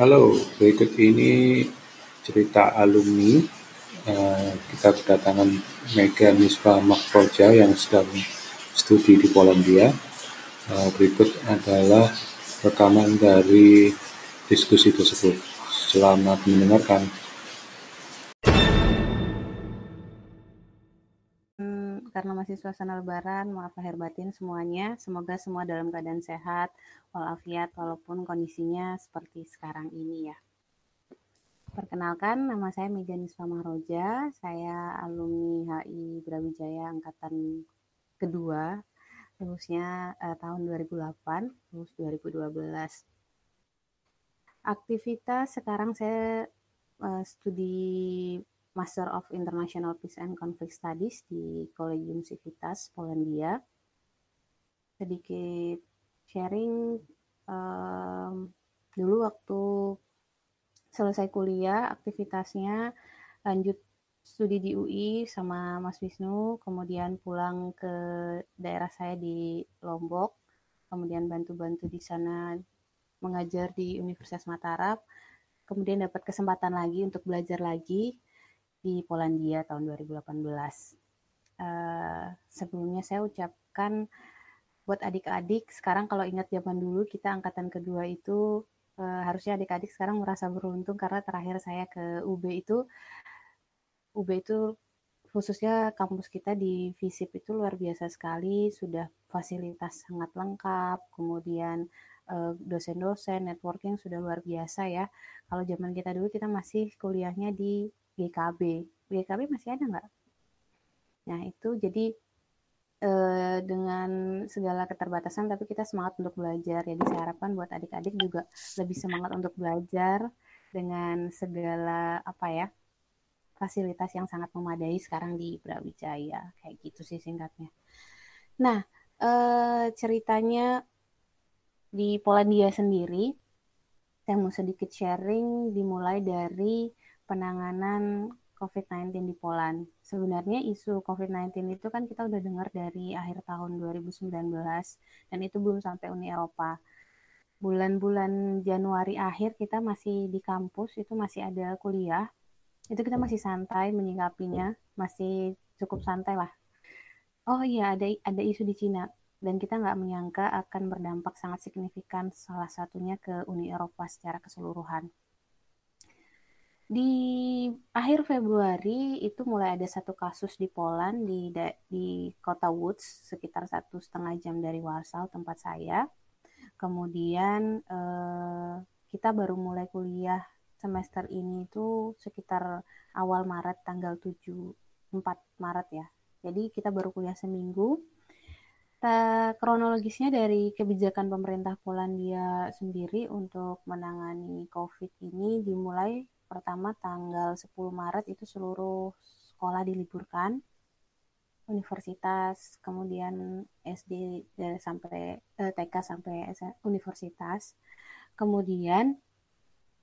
Halo, berikut ini cerita alumni. Uh, kita kedatangan Mega Niswa Mahroja yang sedang studi di Polandia. Uh, berikut adalah rekaman dari diskusi tersebut. Selamat mendengarkan. Karena masih suasana lebaran, maaf lahir batin semuanya. Semoga semua dalam keadaan sehat, walafiat, walaupun kondisinya seperti sekarang ini ya. Perkenalkan, nama saya Mega Niswa Mahroja. Saya alumni HI Brawijaya Angkatan kedua, lulusnya eh, tahun 2008, lulus 2012. Aktivitas sekarang saya eh, studi Master of International Peace and Conflict Studies di Collegium Civitas Polandia. Sedikit sharing um, dulu waktu selesai kuliah aktivitasnya lanjut studi di UI sama Mas Wisnu, kemudian pulang ke daerah saya di Lombok, kemudian bantu-bantu di sana mengajar di Universitas Mataram, kemudian dapat kesempatan lagi untuk belajar lagi di Polandia tahun 2018. Uh, eh, sebelumnya saya ucapkan buat adik-adik, sekarang kalau ingat zaman dulu kita angkatan kedua itu uh, harusnya adik-adik sekarang merasa beruntung karena terakhir saya ke UB itu UB itu khususnya kampus kita di FISIP itu luar biasa sekali, sudah fasilitas sangat lengkap, kemudian eh, dosen-dosen, networking sudah luar biasa ya. Kalau zaman kita dulu kita masih kuliahnya di GKB. GKB masih ada nggak? Nah itu jadi eh, dengan segala keterbatasan tapi kita semangat untuk belajar. Jadi saya harapkan buat adik-adik juga lebih semangat untuk belajar dengan segala apa ya fasilitas yang sangat memadai sekarang di Brawijaya kayak gitu sih singkatnya. Nah eh, ceritanya di Polandia sendiri saya mau sedikit sharing dimulai dari penanganan COVID-19 di Poland. Sebenarnya isu COVID-19 itu kan kita udah dengar dari akhir tahun 2019 dan itu belum sampai Uni Eropa. Bulan-bulan Januari akhir kita masih di kampus, itu masih ada kuliah. Itu kita masih santai menyikapinya, masih cukup santai lah. Oh iya, ada ada isu di Cina dan kita nggak menyangka akan berdampak sangat signifikan salah satunya ke Uni Eropa secara keseluruhan di akhir Februari itu mulai ada satu kasus di Poland di di kota Woods sekitar satu setengah jam dari Warsaw tempat saya. Kemudian eh, kita baru mulai kuliah semester ini itu sekitar awal Maret tanggal 7 4 Maret ya. Jadi kita baru kuliah seminggu. Ta, kronologisnya dari kebijakan pemerintah Polandia sendiri untuk menangani COVID ini dimulai pertama tanggal 10 Maret itu seluruh sekolah diliburkan universitas kemudian SD sampai eh, TK sampai universitas. Kemudian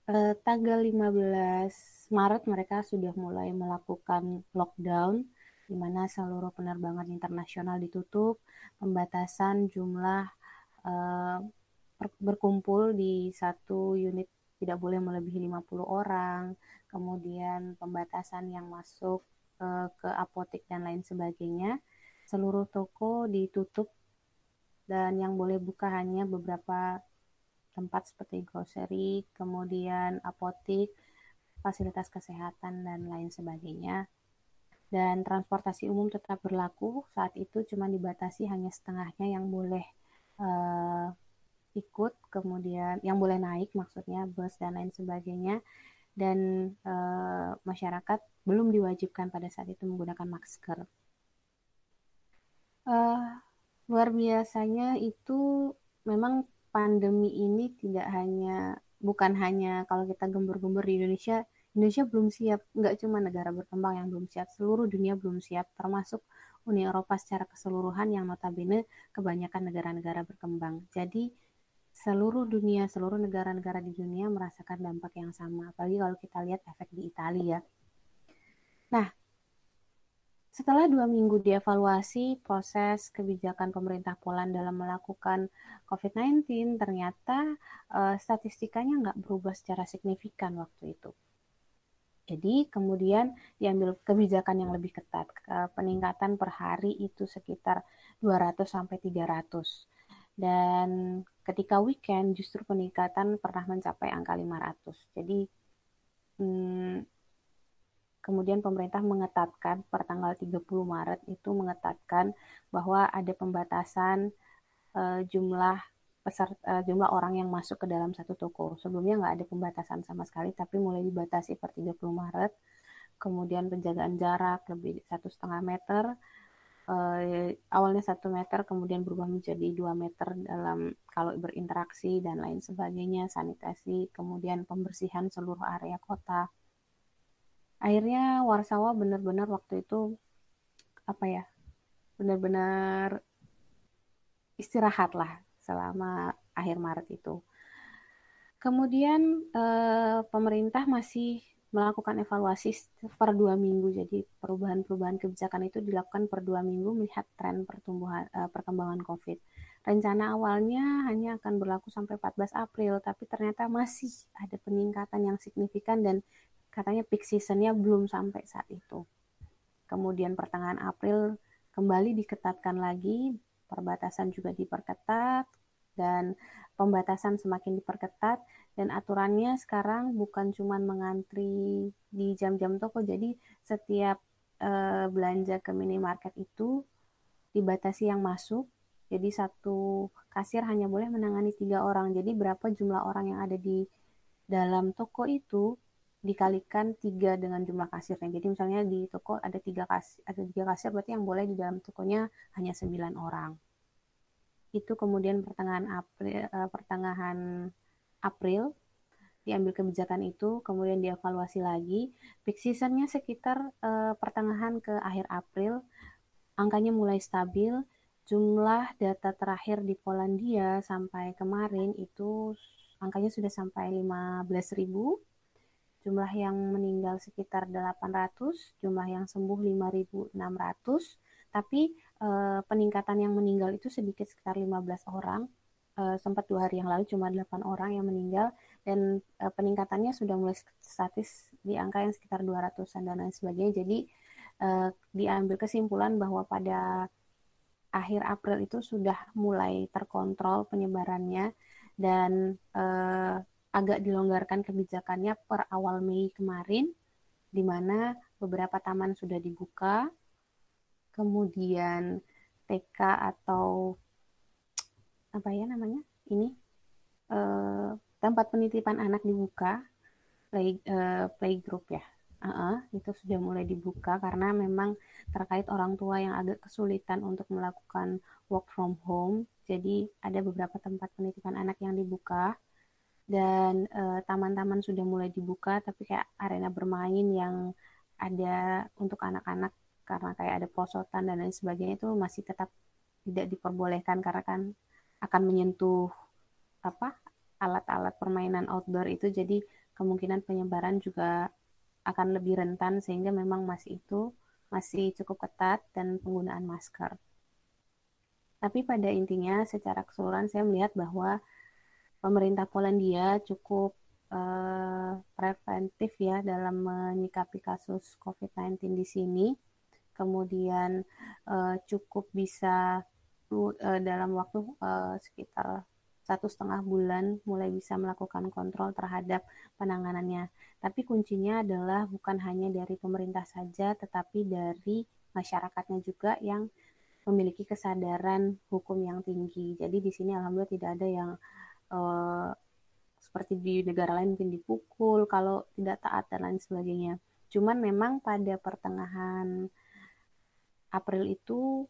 eh, tanggal 15 Maret mereka sudah mulai melakukan lockdown di mana seluruh penerbangan internasional ditutup. Pembatasan jumlah eh, berkumpul di satu unit tidak boleh melebihi 50 orang, kemudian pembatasan yang masuk uh, ke apotek dan lain sebagainya. Seluruh toko ditutup dan yang boleh buka hanya beberapa tempat seperti grocery, kemudian apotek, fasilitas kesehatan dan lain sebagainya. Dan transportasi umum tetap berlaku. Saat itu cuma dibatasi hanya setengahnya yang boleh uh, ikut, kemudian yang boleh naik maksudnya bus dan lain sebagainya, dan e, masyarakat belum diwajibkan pada saat itu menggunakan masker. E, luar biasanya itu memang pandemi ini tidak hanya bukan hanya kalau kita gembur-gembur di Indonesia Indonesia belum siap, nggak cuma negara berkembang yang belum siap, seluruh dunia belum siap, termasuk Uni Eropa secara keseluruhan yang notabene kebanyakan negara-negara berkembang. Jadi seluruh dunia, seluruh negara-negara di dunia merasakan dampak yang sama. Apalagi kalau kita lihat efek di Italia. Nah, setelah dua minggu dievaluasi proses kebijakan pemerintah Poland dalam melakukan COVID-19, ternyata uh, statistikanya nggak berubah secara signifikan waktu itu. Jadi kemudian diambil kebijakan yang lebih ketat. Peningkatan per hari itu sekitar 200 sampai 300. Dan ketika weekend justru peningkatan pernah mencapai angka 500. Jadi hmm, Kemudian pemerintah mengetatkan per tanggal 30 Maret itu mengetatkan bahwa ada pembatasan uh, jumlah peserta uh, jumlah orang yang masuk ke dalam satu toko. Sebelumnya nggak ada pembatasan sama sekali, tapi mulai dibatasi per 30 Maret. Kemudian penjagaan jarak lebih satu setengah meter. Uh, awalnya satu meter, kemudian berubah menjadi dua meter dalam kalau berinteraksi dan lain sebagainya, sanitasi, kemudian pembersihan seluruh area kota akhirnya Warsawa benar-benar waktu itu apa ya benar-benar istirahat lah selama akhir Maret itu. Kemudian eh, pemerintah masih melakukan evaluasi per dua minggu. Jadi perubahan-perubahan kebijakan itu dilakukan per dua minggu melihat tren pertumbuhan eh, perkembangan COVID. Rencana awalnya hanya akan berlaku sampai 14 April, tapi ternyata masih ada peningkatan yang signifikan dan katanya peak seasonnya belum sampai saat itu. Kemudian pertengahan April kembali diketatkan lagi, perbatasan juga diperketat, dan pembatasan semakin diperketat, dan aturannya sekarang bukan cuma mengantri di jam-jam toko, jadi setiap uh, belanja ke minimarket itu dibatasi yang masuk, jadi satu kasir hanya boleh menangani tiga orang. Jadi berapa jumlah orang yang ada di dalam toko itu dikalikan tiga dengan jumlah kasirnya. Jadi misalnya di toko ada tiga kasir, ada tiga kasir berarti yang boleh di dalam tokonya hanya sembilan orang. Itu kemudian pertengahan April, uh, pertengahan April diambil kebijakan itu, kemudian dievaluasi lagi. Peak seasonnya sekitar uh, pertengahan ke akhir April, angkanya mulai stabil. Jumlah data terakhir di Polandia sampai kemarin itu angkanya sudah sampai 15.000 jumlah yang meninggal sekitar 800, jumlah yang sembuh 5.600, tapi eh, peningkatan yang meninggal itu sedikit sekitar 15 orang. Eh, sempat dua hari yang lalu cuma 8 orang yang meninggal dan eh, peningkatannya sudah mulai statis di angka yang sekitar 200-an dan lain sebagainya. Jadi eh, diambil kesimpulan bahwa pada akhir April itu sudah mulai terkontrol penyebarannya dan eh, agak dilonggarkan kebijakannya per awal Mei kemarin, di mana beberapa taman sudah dibuka, kemudian TK atau apa ya namanya ini eh, tempat penitipan anak dibuka, play eh, playgroup ya, uh -uh, itu sudah mulai dibuka karena memang terkait orang tua yang agak kesulitan untuk melakukan work from home, jadi ada beberapa tempat penitipan anak yang dibuka dan uh, taman-taman sudah mulai dibuka tapi kayak arena bermain yang ada untuk anak-anak karena kayak ada prosotan dan lain sebagainya itu masih tetap tidak diperbolehkan karena kan akan menyentuh apa alat-alat permainan outdoor itu jadi kemungkinan penyebaran juga akan lebih rentan sehingga memang masih itu masih cukup ketat dan penggunaan masker. Tapi pada intinya secara keseluruhan saya melihat bahwa pemerintah Polandia cukup uh, preventif ya dalam menyikapi kasus COVID-19 di sini. Kemudian uh, cukup bisa uh, dalam waktu uh, sekitar satu setengah bulan mulai bisa melakukan kontrol terhadap penanganannya. Tapi kuncinya adalah bukan hanya dari pemerintah saja, tetapi dari masyarakatnya juga yang memiliki kesadaran hukum yang tinggi. Jadi di sini alhamdulillah tidak ada yang uh, seperti di negara lain mungkin dipukul kalau tidak taat dan lain sebagainya. Cuman memang pada pertengahan April itu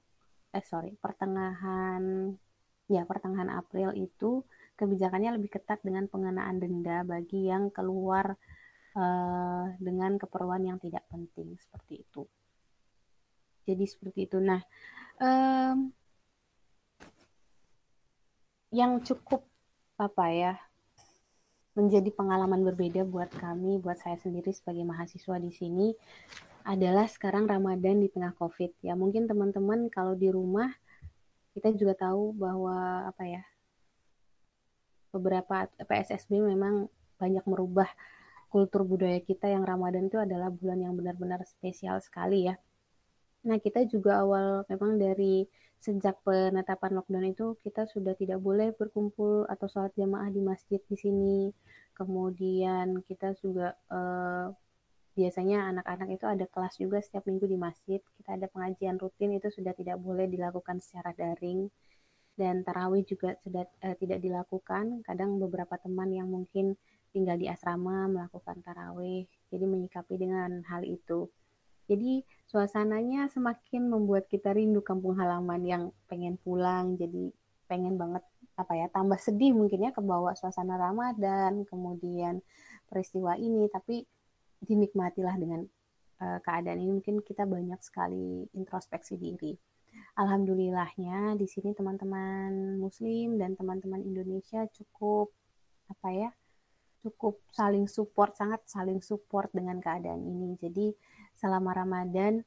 eh sorry pertengahan ya pertengahan April itu kebijakannya lebih ketat dengan pengenaan denda bagi yang keluar uh, dengan keperluan yang tidak penting seperti itu. Jadi seperti itu. Nah, um, yang cukup apa ya menjadi pengalaman berbeda buat kami, buat saya sendiri sebagai mahasiswa di sini adalah sekarang Ramadan di tengah COVID. Ya mungkin teman-teman kalau di rumah kita juga tahu bahwa apa ya beberapa PSSB memang banyak merubah kultur budaya kita yang Ramadan itu adalah bulan yang benar-benar spesial sekali ya. Nah, kita juga awal memang dari sejak penetapan lockdown itu kita sudah tidak boleh berkumpul atau sholat jamaah di masjid di sini. Kemudian kita juga eh, biasanya anak-anak itu ada kelas juga setiap minggu di masjid. Kita ada pengajian rutin itu sudah tidak boleh dilakukan secara daring dan tarawih juga sudah uh, tidak dilakukan. Kadang beberapa teman yang mungkin tinggal di asrama melakukan tarawih, jadi menyikapi dengan hal itu. Jadi suasananya semakin membuat kita rindu kampung halaman yang pengen pulang, jadi pengen banget apa ya tambah sedih mungkin ya kebawa suasana Ramadan, kemudian peristiwa ini, tapi dinikmatilah dengan uh, keadaan ini mungkin kita banyak sekali introspeksi diri. Alhamdulillahnya di sini teman-teman Muslim dan teman-teman Indonesia cukup apa ya cukup saling support sangat saling support dengan keadaan ini. Jadi selama Ramadan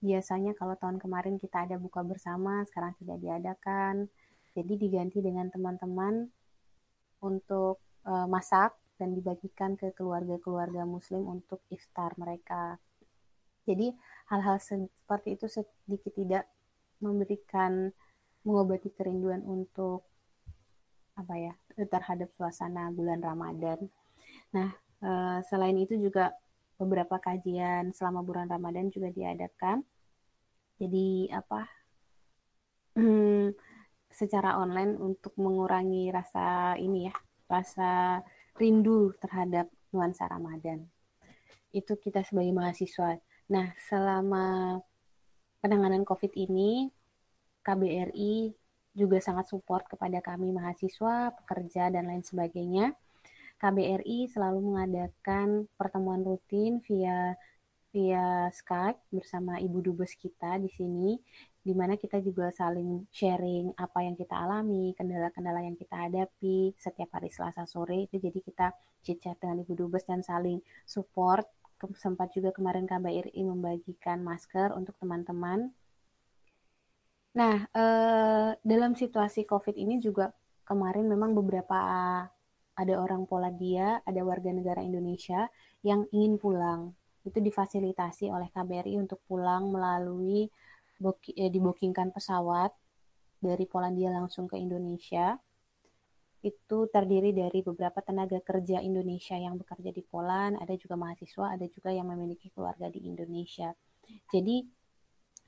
biasanya kalau tahun kemarin kita ada buka bersama sekarang tidak diadakan. Jadi diganti dengan teman-teman untuk uh, masak dan dibagikan ke keluarga-keluarga muslim untuk iftar mereka. Jadi hal-hal seperti itu sedikit tidak memberikan mengobati kerinduan untuk apa ya terhadap suasana bulan Ramadan. Nah, eh, selain itu juga beberapa kajian selama bulan Ramadan juga diadakan. Jadi apa? Hmm, secara online untuk mengurangi rasa ini ya, rasa rindu terhadap nuansa Ramadan. Itu kita sebagai mahasiswa. Nah, selama penanganan COVID ini, KBRI juga sangat support kepada kami mahasiswa, pekerja, dan lain sebagainya. KBRI selalu mengadakan pertemuan rutin via via Skype bersama Ibu Dubes kita di sini di mana kita juga saling sharing apa yang kita alami, kendala-kendala yang kita hadapi setiap hari Selasa sore itu jadi kita chit-chat dengan Ibu Dubes dan saling support. Sempat juga kemarin KBRI membagikan masker untuk teman-teman. Nah, eh, dalam situasi COVID ini juga kemarin memang beberapa ada orang Polandia, ada warga negara Indonesia yang ingin pulang. Itu difasilitasi oleh KBRI untuk pulang melalui eh, dibokingkan pesawat dari Polandia langsung ke Indonesia. Itu terdiri dari beberapa tenaga kerja Indonesia yang bekerja di Poland, ada juga mahasiswa, ada juga yang memiliki keluarga di Indonesia. Jadi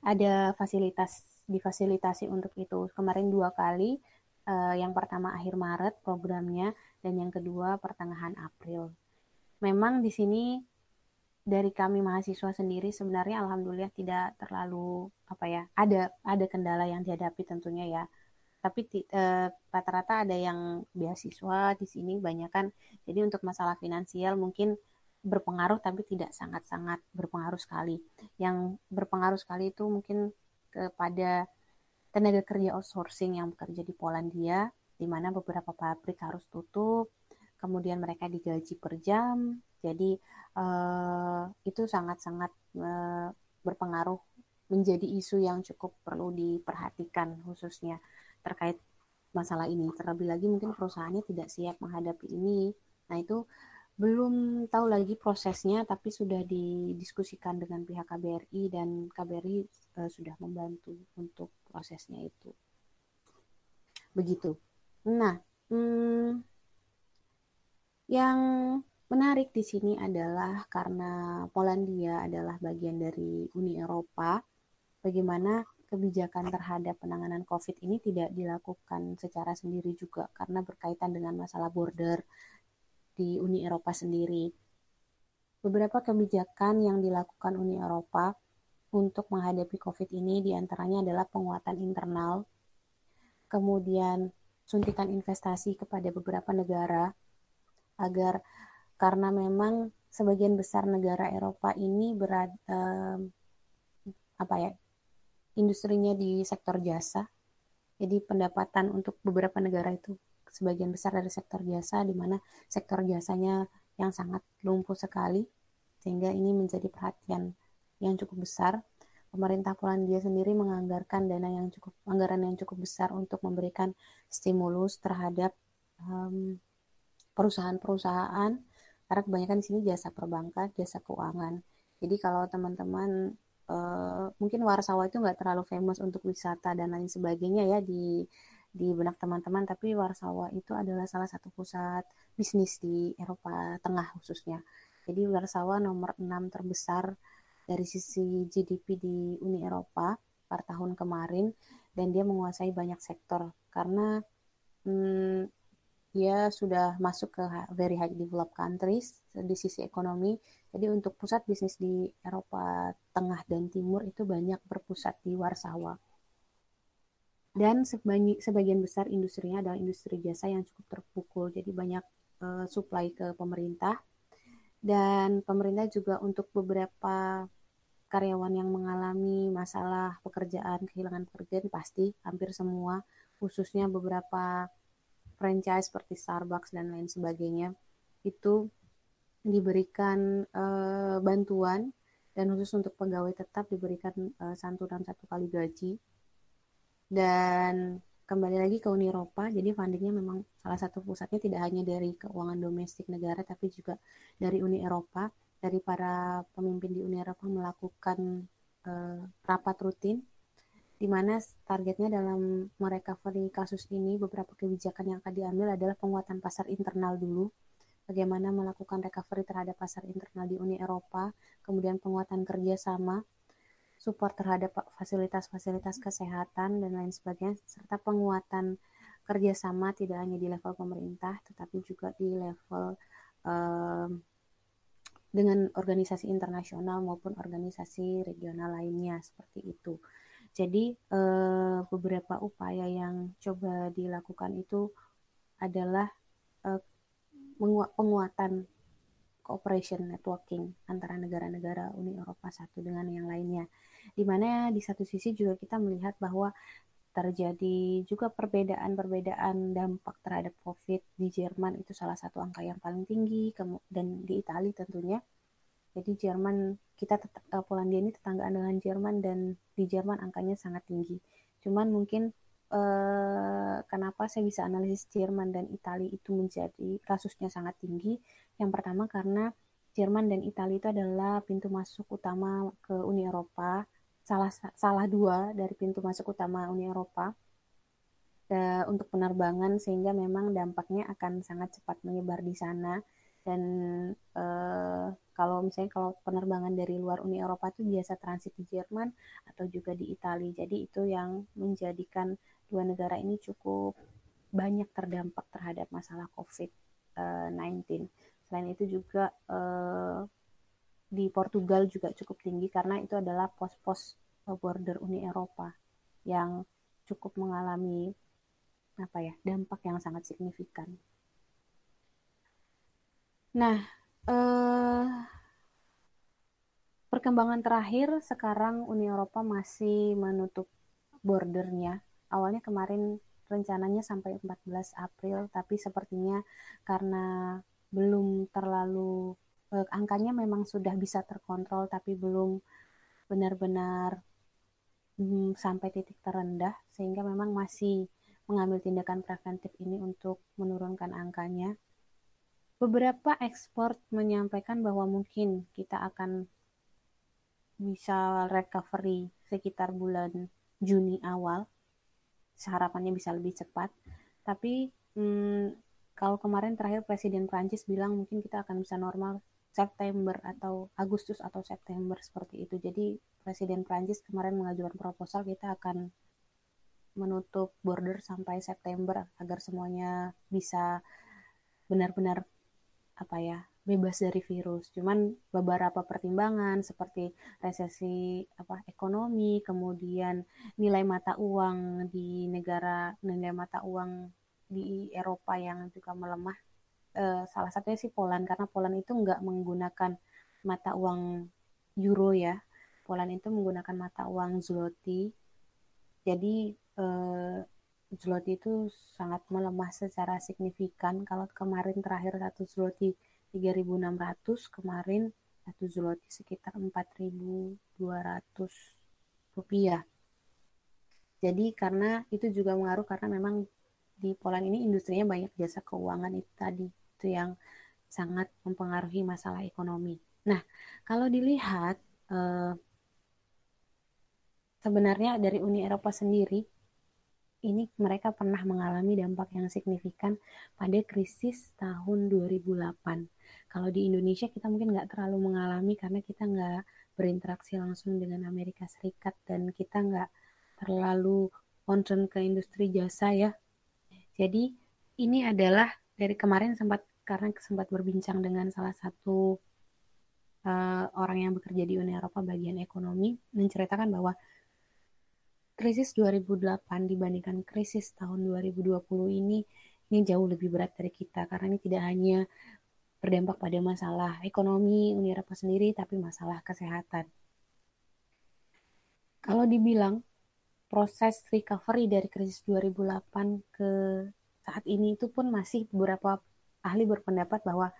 ada fasilitas difasilitasi untuk itu. Kemarin dua kali, uh, yang pertama akhir Maret programnya, dan yang kedua pertengahan April. Memang di sini dari kami mahasiswa sendiri sebenarnya alhamdulillah tidak terlalu apa ya ada ada kendala yang dihadapi tentunya ya. Tapi eh, rata-rata ada yang beasiswa di sini banyak kan. Jadi untuk masalah finansial mungkin berpengaruh tapi tidak sangat-sangat berpengaruh sekali. Yang berpengaruh sekali itu mungkin kepada tenaga kerja outsourcing yang bekerja di Polandia di mana beberapa pabrik harus tutup kemudian mereka digaji per jam jadi uh, itu sangat-sangat uh, berpengaruh menjadi isu yang cukup perlu diperhatikan khususnya terkait masalah ini. Terlebih lagi mungkin perusahaannya tidak siap menghadapi ini. Nah itu belum tahu lagi prosesnya, tapi sudah didiskusikan dengan pihak KBRI dan KBRI uh, sudah membantu untuk prosesnya itu. Begitu. Nah, hmm, yang Menarik di sini adalah karena Polandia adalah bagian dari Uni Eropa, bagaimana kebijakan terhadap penanganan COVID ini tidak dilakukan secara sendiri juga karena berkaitan dengan masalah border di Uni Eropa sendiri. Beberapa kebijakan yang dilakukan Uni Eropa untuk menghadapi COVID ini di antaranya adalah penguatan internal, kemudian suntikan investasi kepada beberapa negara agar karena memang sebagian besar negara Eropa ini berada um, apa ya industrinya di sektor jasa jadi pendapatan untuk beberapa negara itu sebagian besar dari sektor jasa di mana sektor jasanya yang sangat lumpuh sekali sehingga ini menjadi perhatian yang cukup besar. Pemerintah Polandia sendiri menganggarkan dana yang cukup anggaran yang cukup besar untuk memberikan stimulus terhadap um, perusahaan-perusahaan karena kebanyakan di sini jasa perbankan, jasa keuangan. Jadi kalau teman-teman uh, mungkin Warsawa itu nggak terlalu famous untuk wisata dan lain sebagainya ya di di benak teman-teman, tapi Warsawa itu adalah salah satu pusat bisnis di Eropa Tengah khususnya. Jadi Warsawa nomor 6 terbesar dari sisi GDP di Uni Eropa per tahun kemarin dan dia menguasai banyak sektor karena hmm, dia sudah masuk ke very high developed countries di sisi ekonomi. Jadi untuk pusat bisnis di Eropa Tengah dan Timur itu banyak berpusat di Warsawa. Dan sebagian besar industrinya adalah industri jasa yang cukup terpukul. Jadi banyak uh, supply ke pemerintah. Dan pemerintah juga untuk beberapa karyawan yang mengalami masalah pekerjaan, kehilangan pekerjaan pasti hampir semua, khususnya beberapa franchise seperti Starbucks dan lain sebagainya, itu diberikan uh, bantuan dan khusus untuk pegawai tetap diberikan uh, santunan satu kali gaji. Dan kembali lagi ke Uni Eropa, jadi fundingnya memang salah satu pusatnya tidak hanya dari keuangan domestik negara, tapi juga dari Uni Eropa dari para pemimpin di Uni Eropa melakukan uh, rapat rutin di mana targetnya dalam merecovery kasus ini beberapa kebijakan yang akan diambil adalah penguatan pasar internal dulu bagaimana melakukan recovery terhadap pasar internal di Uni Eropa kemudian penguatan kerjasama support terhadap fasilitas-fasilitas kesehatan dan lain sebagainya serta penguatan kerjasama tidak hanya di level pemerintah tetapi juga di level um, dengan organisasi internasional maupun organisasi regional lainnya seperti itu. Jadi eh, beberapa upaya yang coba dilakukan itu adalah eh, penguatan cooperation networking antara negara-negara Uni Eropa satu dengan yang lainnya. Di mana di satu sisi juga kita melihat bahwa terjadi juga perbedaan-perbedaan dampak terhadap COVID di Jerman itu salah satu angka yang paling tinggi dan di Italia tentunya. Jadi Jerman kita tetap uh, Polandia ini tetanggaan dengan Jerman dan di Jerman angkanya sangat tinggi. Cuman mungkin uh, kenapa saya bisa analisis Jerman dan Italia itu menjadi kasusnya sangat tinggi? Yang pertama karena Jerman dan Italia itu adalah pintu masuk utama ke Uni Eropa salah salah dua dari pintu masuk utama Uni Eropa uh, untuk penerbangan sehingga memang dampaknya akan sangat cepat menyebar di sana dan uh, kalau misalnya kalau penerbangan dari luar Uni Eropa itu biasa transit di Jerman atau juga di Italia jadi itu yang menjadikan dua negara ini cukup banyak terdampak terhadap masalah COVID-19 selain itu juga uh, di Portugal juga cukup tinggi karena itu adalah pos-pos border Uni Eropa yang cukup mengalami apa ya dampak yang sangat signifikan. Nah, eh, perkembangan terakhir sekarang Uni Eropa masih menutup bordernya. Awalnya kemarin rencananya sampai 14 April, tapi sepertinya karena belum terlalu uh, angkanya memang sudah bisa terkontrol tapi belum benar-benar um, sampai titik terendah sehingga memang masih mengambil tindakan preventif ini untuk menurunkan angkanya. Beberapa ekspor menyampaikan bahwa mungkin kita akan bisa recovery sekitar bulan Juni awal. Harapannya bisa lebih cepat. Tapi hmm, kalau kemarin terakhir Presiden Prancis bilang mungkin kita akan bisa normal September atau Agustus atau September seperti itu. Jadi Presiden Prancis kemarin mengajukan proposal kita akan menutup border sampai September agar semuanya bisa benar-benar apa ya bebas dari virus. Cuman beberapa pertimbangan seperti resesi apa ekonomi, kemudian nilai mata uang di negara nilai mata uang di Eropa yang juga melemah uh, salah satunya sih Poland karena Poland itu nggak menggunakan mata uang euro ya. Poland itu menggunakan mata uang zloty. Jadi uh, zloty itu sangat melemah secara signifikan. Kalau kemarin terakhir satu zloty 3.600, kemarin satu zloty sekitar 4.200 rupiah. Jadi karena itu juga mengaruh karena memang di Poland ini industrinya banyak jasa keuangan itu tadi itu yang sangat mempengaruhi masalah ekonomi. Nah, kalau dilihat eh, sebenarnya dari Uni Eropa sendiri ini mereka pernah mengalami dampak yang signifikan pada krisis tahun 2008. Kalau di Indonesia kita mungkin nggak terlalu mengalami karena kita nggak berinteraksi langsung dengan Amerika Serikat dan kita nggak terlalu concern ke industri jasa ya. Jadi ini adalah dari kemarin sempat karena sempat berbincang dengan salah satu uh, orang yang bekerja di Uni Eropa bagian ekonomi menceritakan bahwa krisis 2008 dibandingkan krisis tahun 2020 ini ini jauh lebih berat dari kita karena ini tidak hanya berdampak pada masalah ekonomi Uni Eropa sendiri tapi masalah kesehatan. Kalau dibilang proses recovery dari krisis 2008 ke saat ini itu pun masih beberapa ahli berpendapat bahwa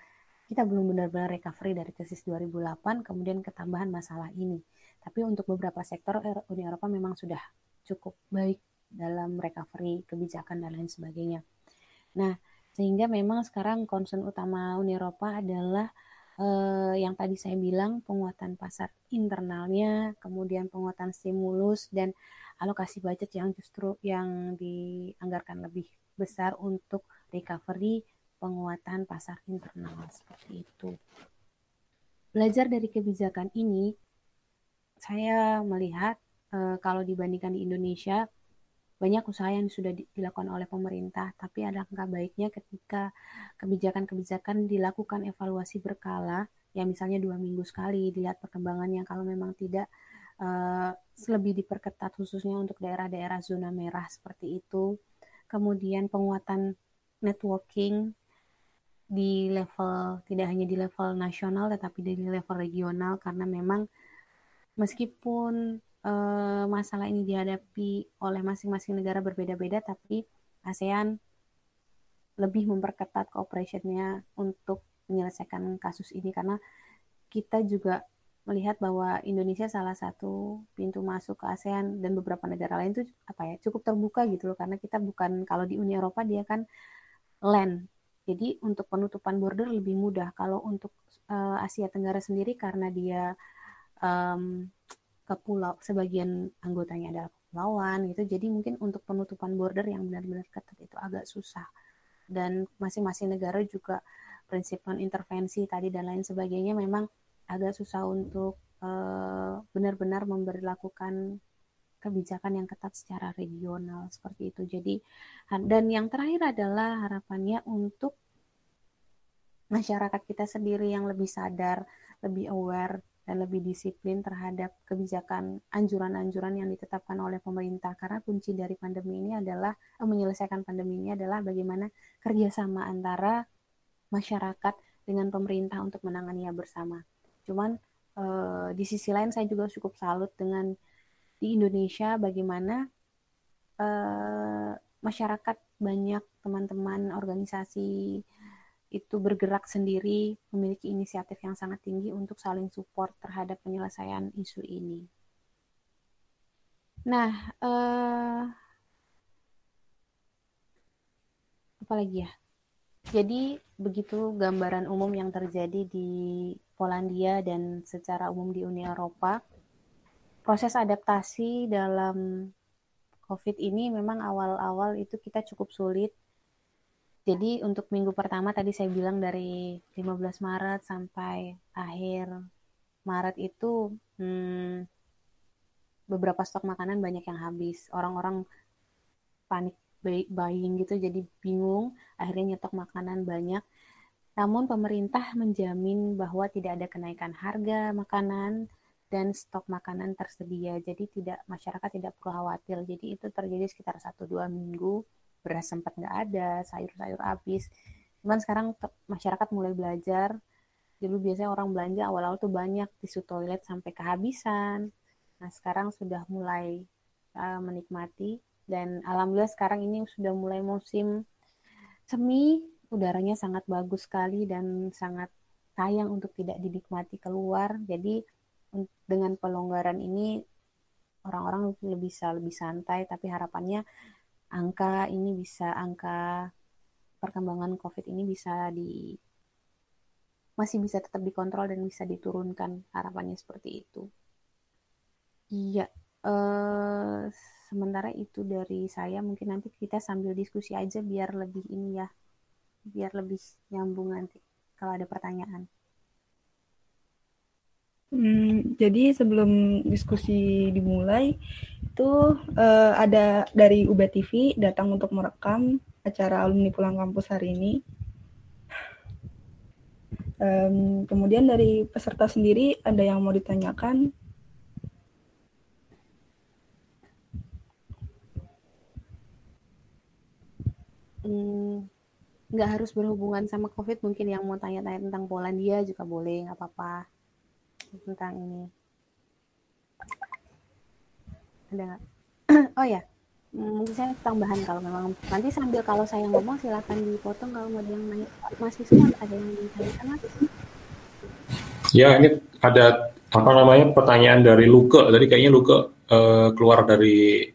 kita belum benar-benar recovery dari krisis 2008 kemudian ketambahan masalah ini. Tapi untuk beberapa sektor Uni Eropa memang sudah cukup baik dalam recovery kebijakan dan lain sebagainya. Nah, sehingga memang sekarang concern utama Uni Eropa adalah eh, yang tadi saya bilang penguatan pasar internalnya, kemudian penguatan stimulus dan alokasi budget yang justru yang dianggarkan lebih besar untuk recovery penguatan pasar internal seperti itu. Belajar dari kebijakan ini, saya melihat e, kalau dibandingkan di Indonesia banyak usaha yang sudah dilakukan oleh pemerintah, tapi ada angka baiknya ketika kebijakan-kebijakan dilakukan evaluasi berkala, ya misalnya dua minggu sekali, dilihat perkembangannya kalau memang tidak uh, lebih diperketat khususnya untuk daerah-daerah zona merah seperti itu. Kemudian penguatan networking di level tidak hanya di level nasional tetapi di level regional karena memang meskipun uh, masalah ini dihadapi oleh masing-masing negara berbeda-beda tapi ASEAN lebih memperketat cooperation-nya untuk menyelesaikan kasus ini. Karena kita juga melihat bahwa Indonesia salah satu pintu masuk ke ASEAN dan beberapa negara lain itu apa ya cukup terbuka gitu loh. Karena kita bukan kalau di Uni Eropa dia kan land. Jadi untuk penutupan border lebih mudah. Kalau untuk uh, Asia Tenggara sendiri karena dia um, ke pulau sebagian anggotanya adalah kepulauan gitu jadi mungkin untuk penutupan border yang benar-benar ketat itu agak susah dan masing-masing negara juga prinsip intervensi tadi dan lain sebagainya memang agak susah untuk uh, benar-benar memberlakukan kebijakan yang ketat secara regional seperti itu. Jadi dan yang terakhir adalah harapannya untuk masyarakat kita sendiri yang lebih sadar, lebih aware dan lebih disiplin terhadap kebijakan anjuran-anjuran yang ditetapkan oleh pemerintah karena kunci dari pandemi ini adalah eh, menyelesaikan pandemi ini adalah bagaimana kerjasama antara masyarakat dengan pemerintah untuk menanganinya bersama. Cuman uh, di sisi lain saya juga cukup salut dengan di Indonesia bagaimana uh, masyarakat banyak teman-teman organisasi itu bergerak sendiri, memiliki inisiatif yang sangat tinggi untuk saling support terhadap penyelesaian isu ini. Nah, uh, apa lagi ya? Jadi begitu gambaran umum yang terjadi di Polandia dan secara umum di Uni Eropa. Proses adaptasi dalam COVID ini memang awal-awal itu kita cukup sulit. Jadi untuk minggu pertama tadi saya bilang dari 15 Maret sampai akhir Maret itu hmm, beberapa stok makanan banyak yang habis. Orang-orang panik buying gitu jadi bingung. Akhirnya nyetok makanan banyak. Namun pemerintah menjamin bahwa tidak ada kenaikan harga makanan dan stok makanan tersedia. Jadi tidak masyarakat tidak perlu khawatir. Jadi itu terjadi sekitar satu dua minggu beras sempat nggak ada sayur-sayur habis. Cuman sekarang masyarakat mulai belajar. Dulu biasanya orang belanja awal-awal tuh banyak tisu toilet sampai kehabisan. Nah sekarang sudah mulai uh, menikmati. Dan alhamdulillah sekarang ini sudah mulai musim semi. Udaranya sangat bagus sekali dan sangat sayang untuk tidak dinikmati keluar. Jadi dengan pelonggaran ini orang-orang lebih bisa lebih santai. Tapi harapannya angka ini bisa angka perkembangan COVID ini bisa di masih bisa tetap dikontrol dan bisa diturunkan harapannya seperti itu. Iya, eh, sementara itu dari saya mungkin nanti kita sambil diskusi aja biar lebih ini ya, biar lebih nyambung nanti kalau ada pertanyaan. Hmm, jadi sebelum diskusi dimulai itu uh, ada dari UB TV datang untuk merekam acara alumni pulang kampus hari ini. Um, kemudian dari peserta sendiri ada yang mau ditanyakan? Hmm, nggak harus berhubungan sama COVID, mungkin yang mau tanya-tanya tentang Polandia juga boleh, nggak apa-apa tentang ini. Ada nggak? oh ya, mungkin saya tambahan kalau memang nanti sambil kalau saya ngomong silakan dipotong kalau mau ada yang nanya. Masih semua ada yang ditanyakan mas ya ini ada apa namanya pertanyaan dari Luke. Tadi kayaknya Luke uh, keluar dari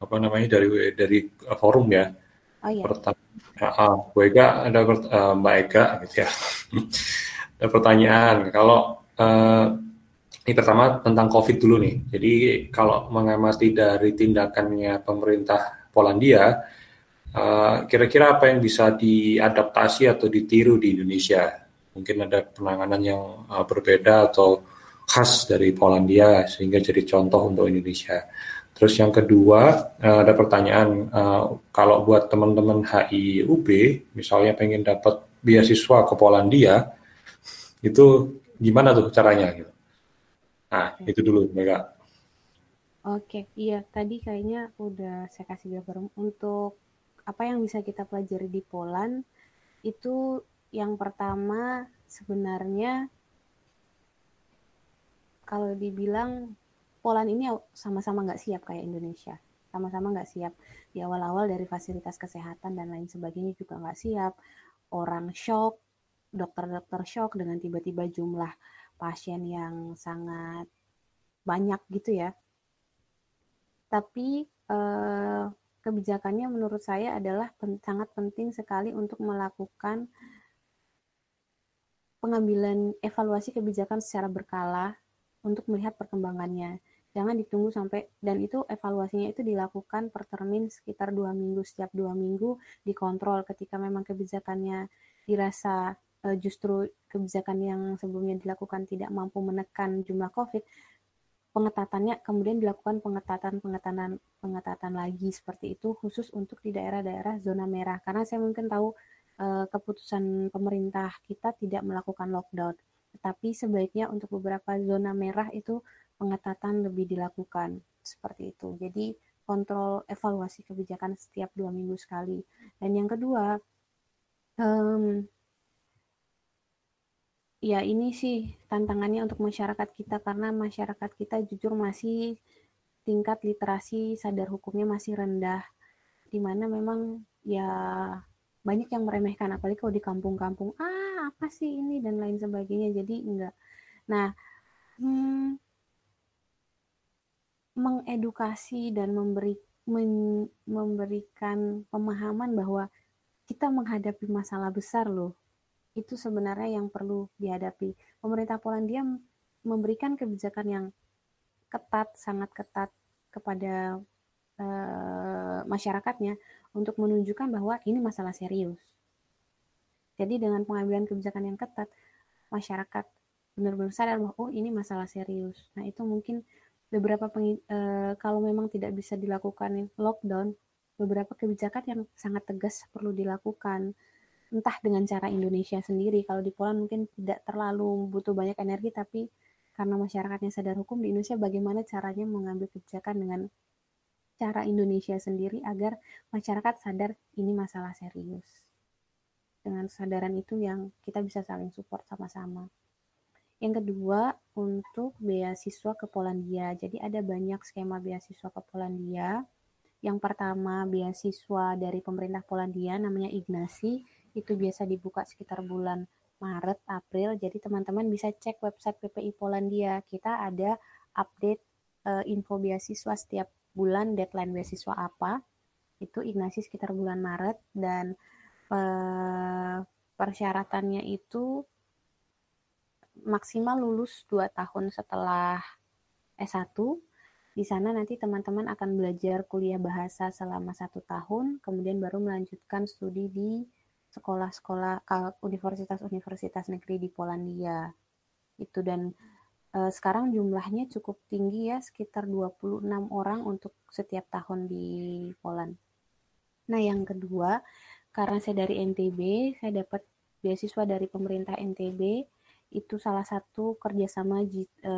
apa namanya dari dari forum ya. Oh iya. Pertanyaan uh, Bu Ega ada uh, Mbak Ega gitu ya. Ada pertanyaan kalau Uh, ini pertama tentang COVID dulu nih. Jadi kalau mengamati dari tindakannya pemerintah Polandia, kira kira-kira apa yang bisa diadaptasi atau ditiru di Indonesia? Mungkin ada penanganan yang uh, berbeda atau khas dari Polandia sehingga jadi contoh untuk Indonesia. Terus yang kedua uh, ada pertanyaan uh, kalau buat teman-teman HIUB misalnya pengen dapat beasiswa ke Polandia itu gimana tuh caranya gitu. Nah, okay. itu dulu Mega. Oke, iya tadi kayaknya udah saya kasih gambar untuk apa yang bisa kita pelajari di Poland itu yang pertama sebenarnya kalau dibilang Poland ini sama-sama nggak siap kayak Indonesia, sama-sama nggak siap di awal-awal dari fasilitas kesehatan dan lain sebagainya juga nggak siap, orang shock, dokter-dokter shock dengan tiba-tiba jumlah pasien yang sangat banyak gitu ya. Tapi eh, kebijakannya menurut saya adalah pen, sangat penting sekali untuk melakukan pengambilan evaluasi kebijakan secara berkala untuk melihat perkembangannya. Jangan ditunggu sampai dan itu evaluasinya itu dilakukan per termin sekitar dua minggu setiap dua minggu dikontrol ketika memang kebijakannya dirasa uh, justru kebijakan yang sebelumnya dilakukan tidak mampu menekan jumlah COVID, pengetatannya kemudian dilakukan pengetatan pengetatan pengetatan lagi seperti itu khusus untuk di daerah-daerah zona merah. Karena saya mungkin tahu uh, keputusan pemerintah kita tidak melakukan lockdown. Tetapi sebaiknya untuk beberapa zona merah itu pengetatan lebih dilakukan seperti itu. Jadi kontrol evaluasi kebijakan setiap dua minggu sekali. Dan yang kedua um, ya ini sih tantangannya untuk masyarakat kita karena masyarakat kita jujur masih tingkat literasi sadar hukumnya masih rendah di mana memang ya banyak yang meremehkan apalagi kalau di kampung-kampung ah apa sih ini? dan lain sebagainya jadi enggak. Nah hmm, mengedukasi dan memberi men, memberikan pemahaman bahwa kita menghadapi masalah besar loh itu sebenarnya yang perlu dihadapi. Pemerintah Polandia memberikan kebijakan yang ketat, sangat ketat kepada uh, masyarakatnya untuk menunjukkan bahwa ini masalah serius. Jadi dengan pengambilan kebijakan yang ketat, masyarakat benar-benar sadar bahwa oh ini masalah serius. Nah itu mungkin beberapa uh, kalau memang tidak bisa dilakukan lockdown, beberapa kebijakan yang sangat tegas perlu dilakukan entah dengan cara Indonesia sendiri. Kalau di Poland mungkin tidak terlalu butuh banyak energi, tapi karena masyarakatnya sadar hukum di Indonesia, bagaimana caranya mengambil kebijakan dengan cara Indonesia sendiri agar masyarakat sadar ini masalah serius. Dengan kesadaran itu yang kita bisa saling support sama-sama. Yang kedua, untuk beasiswa ke Polandia. Jadi ada banyak skema beasiswa ke Polandia. Yang pertama, beasiswa dari pemerintah Polandia namanya Ignasi itu biasa dibuka sekitar bulan Maret, April. Jadi teman-teman bisa cek website PPI Polandia. Kita ada update uh, info beasiswa setiap bulan, deadline beasiswa apa. Itu Ignasi sekitar bulan Maret dan uh, persyaratannya itu maksimal lulus 2 tahun setelah S1. Di sana nanti teman-teman akan belajar kuliah bahasa selama satu tahun, kemudian baru melanjutkan studi di sekolah-sekolah universitas-universitas negeri di Polandia. Itu dan e, sekarang jumlahnya cukup tinggi ya, sekitar 26 orang untuk setiap tahun di Poland. Nah, yang kedua, karena saya dari NTB, saya dapat beasiswa dari pemerintah NTB. Itu salah satu kerjasama e,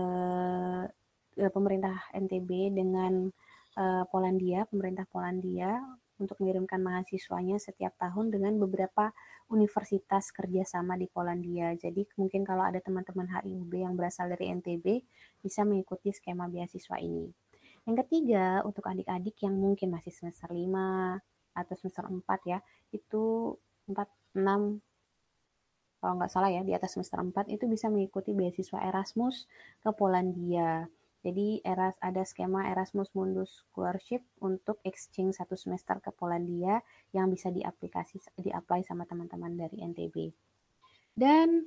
pemerintah NTB dengan e, Polandia, pemerintah Polandia untuk mengirimkan mahasiswanya setiap tahun dengan beberapa universitas kerjasama di Polandia. Jadi mungkin kalau ada teman-teman HIUB yang berasal dari NTB bisa mengikuti skema beasiswa ini. Yang ketiga, untuk adik-adik yang mungkin masih semester 5 atau semester 4 ya, itu 4, 6, kalau nggak salah ya, di atas semester 4 itu bisa mengikuti beasiswa Erasmus ke Polandia. Jadi eras ada skema Erasmus Mundus Scholarship untuk exchange satu semester ke Polandia yang bisa diaplikasi di-apply sama teman-teman dari NTB. Dan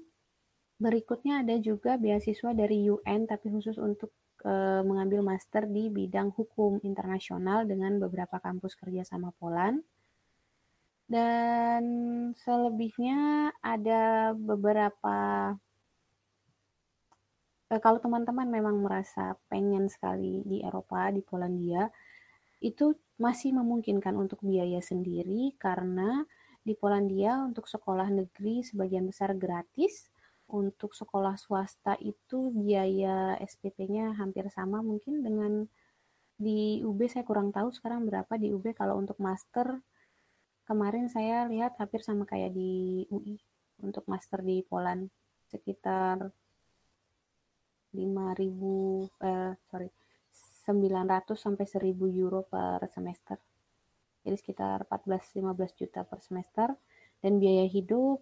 berikutnya ada juga beasiswa dari UN tapi khusus untuk e, mengambil master di bidang hukum internasional dengan beberapa kampus kerja sama Poland. Dan selebihnya ada beberapa Eh, kalau teman-teman memang merasa pengen sekali di Eropa, di Polandia, itu masih memungkinkan untuk biaya sendiri karena di Polandia untuk sekolah negeri sebagian besar gratis, untuk sekolah swasta itu biaya SPP-nya hampir sama mungkin dengan di UB saya kurang tahu sekarang berapa di UB kalau untuk master kemarin saya lihat hampir sama kayak di UI untuk master di Poland sekitar 5.000 eh sorry 900 sampai 1000 euro per semester. Jadi sekitar 14-15 juta per semester dan biaya hidup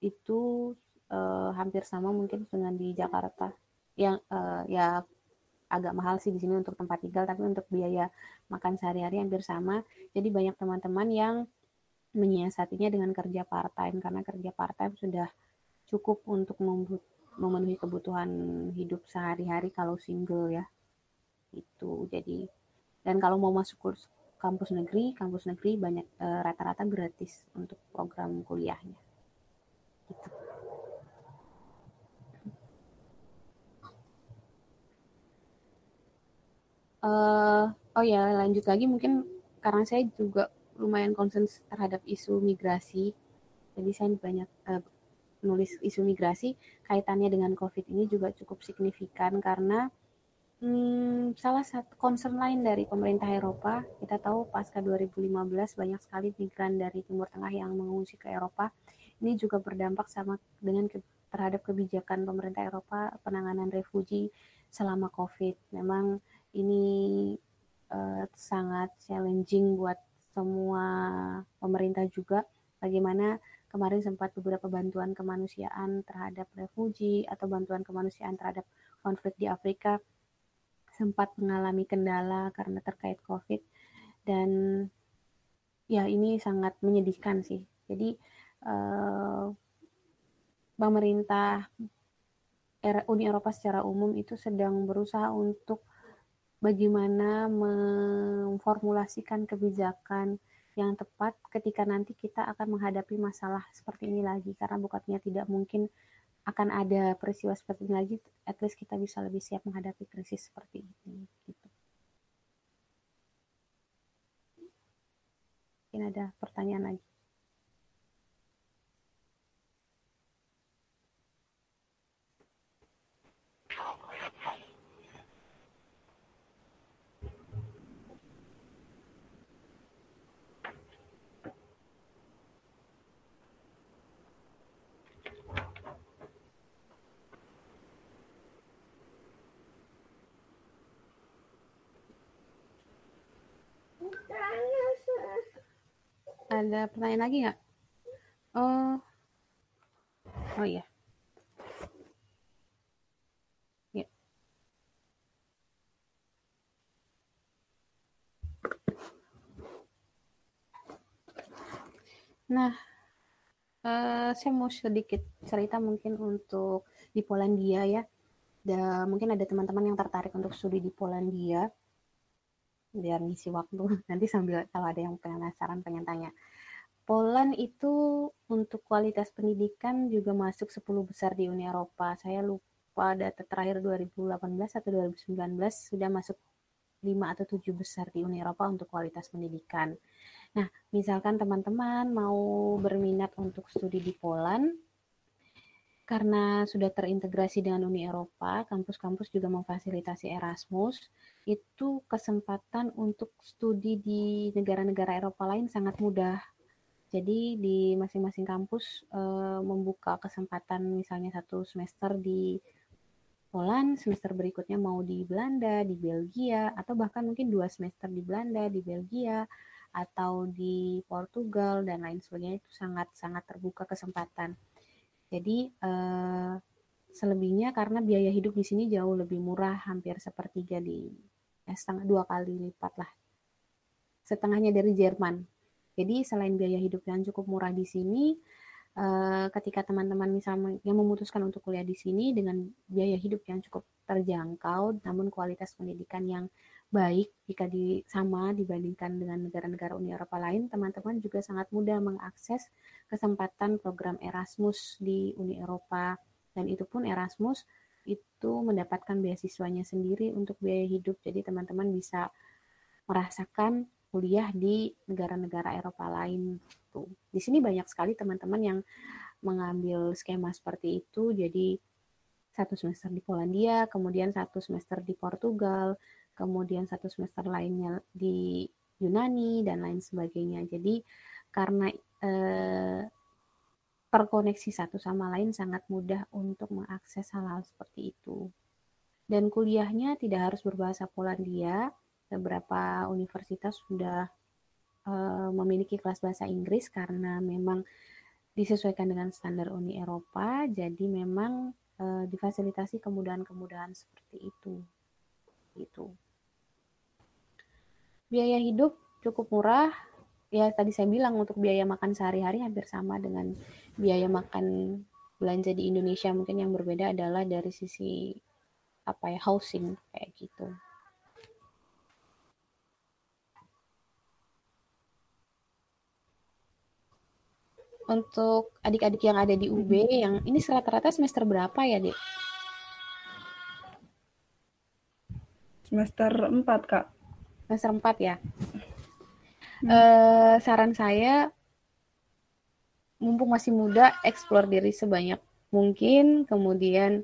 itu eh, hampir sama mungkin dengan di Jakarta. Yang eh, ya agak mahal sih di sini untuk tempat tinggal tapi untuk biaya makan sehari-hari hampir sama. Jadi banyak teman-teman yang menyiasatinya dengan kerja part time karena kerja part time sudah cukup untuk memenuhi kebutuhan hidup sehari-hari kalau single ya. Itu jadi dan kalau mau masuk kampus negeri kampus negeri banyak eh, rata-rata e, gratis untuk program kuliahnya. Gitu. Uh, oh ya lanjut lagi mungkin karena saya juga lumayan concern terhadap isu migrasi. Jadi saya banyak uh, menulis isu migrasi kaitannya dengan COVID ini juga cukup signifikan karena hmm, salah satu concern lain dari pemerintah Eropa, kita tahu pasca 2015 banyak sekali migran dari Timur Tengah yang mengungsi ke Eropa. Ini juga berdampak sama dengan ke, terhadap kebijakan pemerintah Eropa penanganan refugi selama COVID. Memang ini uh, sangat challenging buat semua pemerintah juga bagaimana kemarin sempat beberapa bantuan kemanusiaan terhadap refugi atau bantuan kemanusiaan terhadap konflik di Afrika sempat mengalami kendala karena terkait COVID dan ya ini sangat menyedihkan sih. Jadi eh, pemerintah Uni Eropa secara umum itu sedang berusaha untuk bagaimana memformulasikan kebijakan yang tepat ketika nanti kita akan menghadapi masalah seperti ini lagi karena bukannya tidak mungkin akan ada peristiwa seperti ini lagi at least kita bisa lebih siap menghadapi krisis seperti ini gitu. Mungkin ada pertanyaan lagi. Ada pertanyaan lagi nggak? Oh, Oh iya. Ya. Nah, uh, saya mau sedikit cerita mungkin untuk di Polandia ya. Dan mungkin ada teman-teman yang tertarik untuk studi di Polandia biar ngisi waktu nanti sambil kalau ada yang penasaran pengen tanya. Poland itu untuk kualitas pendidikan juga masuk 10 besar di Uni Eropa. Saya lupa data terakhir 2018 atau 2019 sudah masuk 5 atau 7 besar di Uni Eropa untuk kualitas pendidikan. Nah, misalkan teman-teman mau berminat untuk studi di Poland, karena sudah terintegrasi dengan Uni Eropa, kampus-kampus juga memfasilitasi Erasmus, itu kesempatan untuk studi di negara-negara Eropa lain sangat mudah. Jadi di masing-masing kampus e, membuka kesempatan misalnya satu semester di Poland, semester berikutnya mau di Belanda, di Belgia, atau bahkan mungkin dua semester di Belanda, di Belgia, atau di Portugal, dan lain sebagainya itu sangat-sangat terbuka kesempatan. Jadi uh, selebihnya karena biaya hidup di sini jauh lebih murah, hampir sepertiga di ya setengah dua kali lipat lah, setengahnya dari Jerman. Jadi selain biaya hidup yang cukup murah di sini, uh, ketika teman-teman misalnya yang memutuskan untuk kuliah di sini dengan biaya hidup yang cukup terjangkau, namun kualitas pendidikan yang baik jika di, sama dibandingkan dengan negara-negara Uni Eropa lain, teman-teman juga sangat mudah mengakses kesempatan program Erasmus di Uni Eropa. Dan itu pun Erasmus itu mendapatkan beasiswanya sendiri untuk biaya hidup. Jadi teman-teman bisa merasakan kuliah di negara-negara Eropa lain. Tuh. Di sini banyak sekali teman-teman yang mengambil skema seperti itu. Jadi satu semester di Polandia, kemudian satu semester di Portugal, kemudian satu semester lainnya di Yunani dan lain sebagainya. Jadi karena eh, terkoneksi satu sama lain sangat mudah untuk mengakses hal-hal seperti itu. Dan kuliahnya tidak harus berbahasa Polandia. Beberapa universitas sudah eh, memiliki kelas bahasa Inggris karena memang disesuaikan dengan standar Uni Eropa. Jadi memang eh, difasilitasi kemudahan-kemudahan seperti itu. Gitu biaya hidup cukup murah. Ya tadi saya bilang untuk biaya makan sehari-hari hampir sama dengan biaya makan belanja di Indonesia. Mungkin yang berbeda adalah dari sisi apa ya housing kayak gitu. Untuk adik-adik yang ada di UB yang ini rata-rata semester berapa ya, Dek? Semester 4, Kak semester 4 ya. Hmm. Uh, saran saya mumpung masih muda explore diri sebanyak mungkin kemudian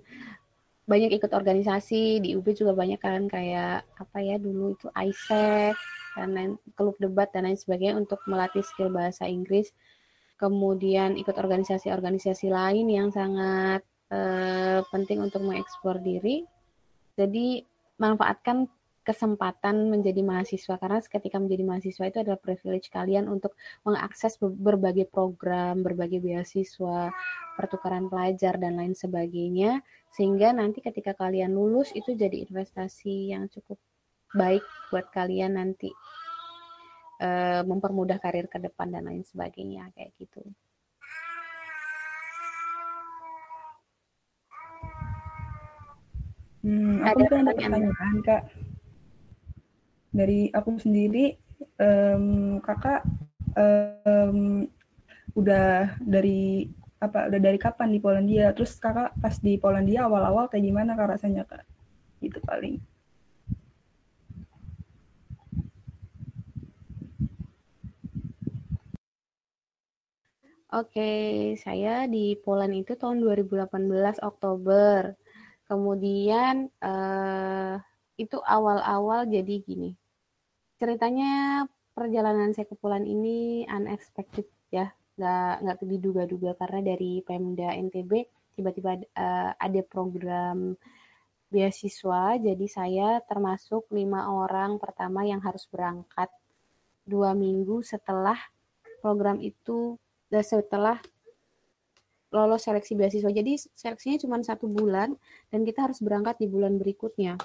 banyak ikut organisasi di UB juga banyak kan kayak apa ya dulu itu ISEC dan lain klub debat dan lain sebagainya untuk melatih skill bahasa Inggris kemudian ikut organisasi-organisasi lain yang sangat uh, penting untuk mengeksplor diri jadi manfaatkan kesempatan menjadi mahasiswa. Karena ketika menjadi mahasiswa itu adalah privilege kalian untuk mengakses berbagai program, berbagai beasiswa, pertukaran pelajar dan lain sebagainya. Sehingga nanti ketika kalian lulus itu jadi investasi yang cukup baik buat kalian nanti uh, mempermudah karir ke depan dan lain sebagainya kayak gitu. Hmm, aku ada pertanyaan, Kak dari aku sendiri um, kakak um, udah dari apa udah dari kapan di Polandia? Terus kakak pas di Polandia awal-awal kayak gimana kak rasanya kak? Itu paling. Oke, saya di Poland itu tahun 2018 Oktober. Kemudian uh, itu awal-awal jadi gini ceritanya perjalanan saya ke Poland ini unexpected ya, nggak nggak diduga-duga karena dari Pemda NTB tiba-tiba uh, ada program beasiswa, jadi saya termasuk lima orang pertama yang harus berangkat dua minggu setelah program itu dan setelah lolos seleksi beasiswa. Jadi seleksinya cuma satu bulan dan kita harus berangkat di bulan berikutnya.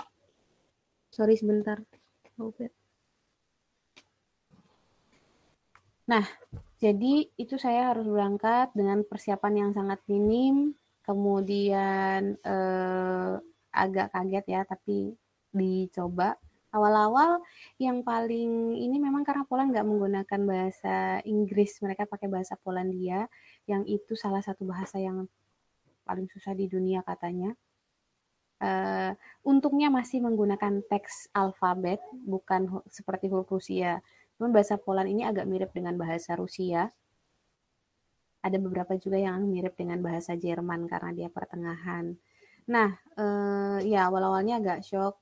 Sorry sebentar. Nah, jadi itu saya harus berangkat dengan persiapan yang sangat minim, kemudian eh, agak kaget ya, tapi dicoba. Awal-awal yang paling ini memang karena Poland nggak menggunakan bahasa Inggris, mereka pakai bahasa Polandia, yang itu salah satu bahasa yang paling susah di dunia katanya. Uh, untungnya masih menggunakan teks alfabet, bukan seperti huruf Rusia. Cuman bahasa Poland ini agak mirip dengan bahasa Rusia. Ada beberapa juga yang mirip dengan bahasa Jerman karena dia pertengahan. Nah, uh, ya awal-awalnya agak shock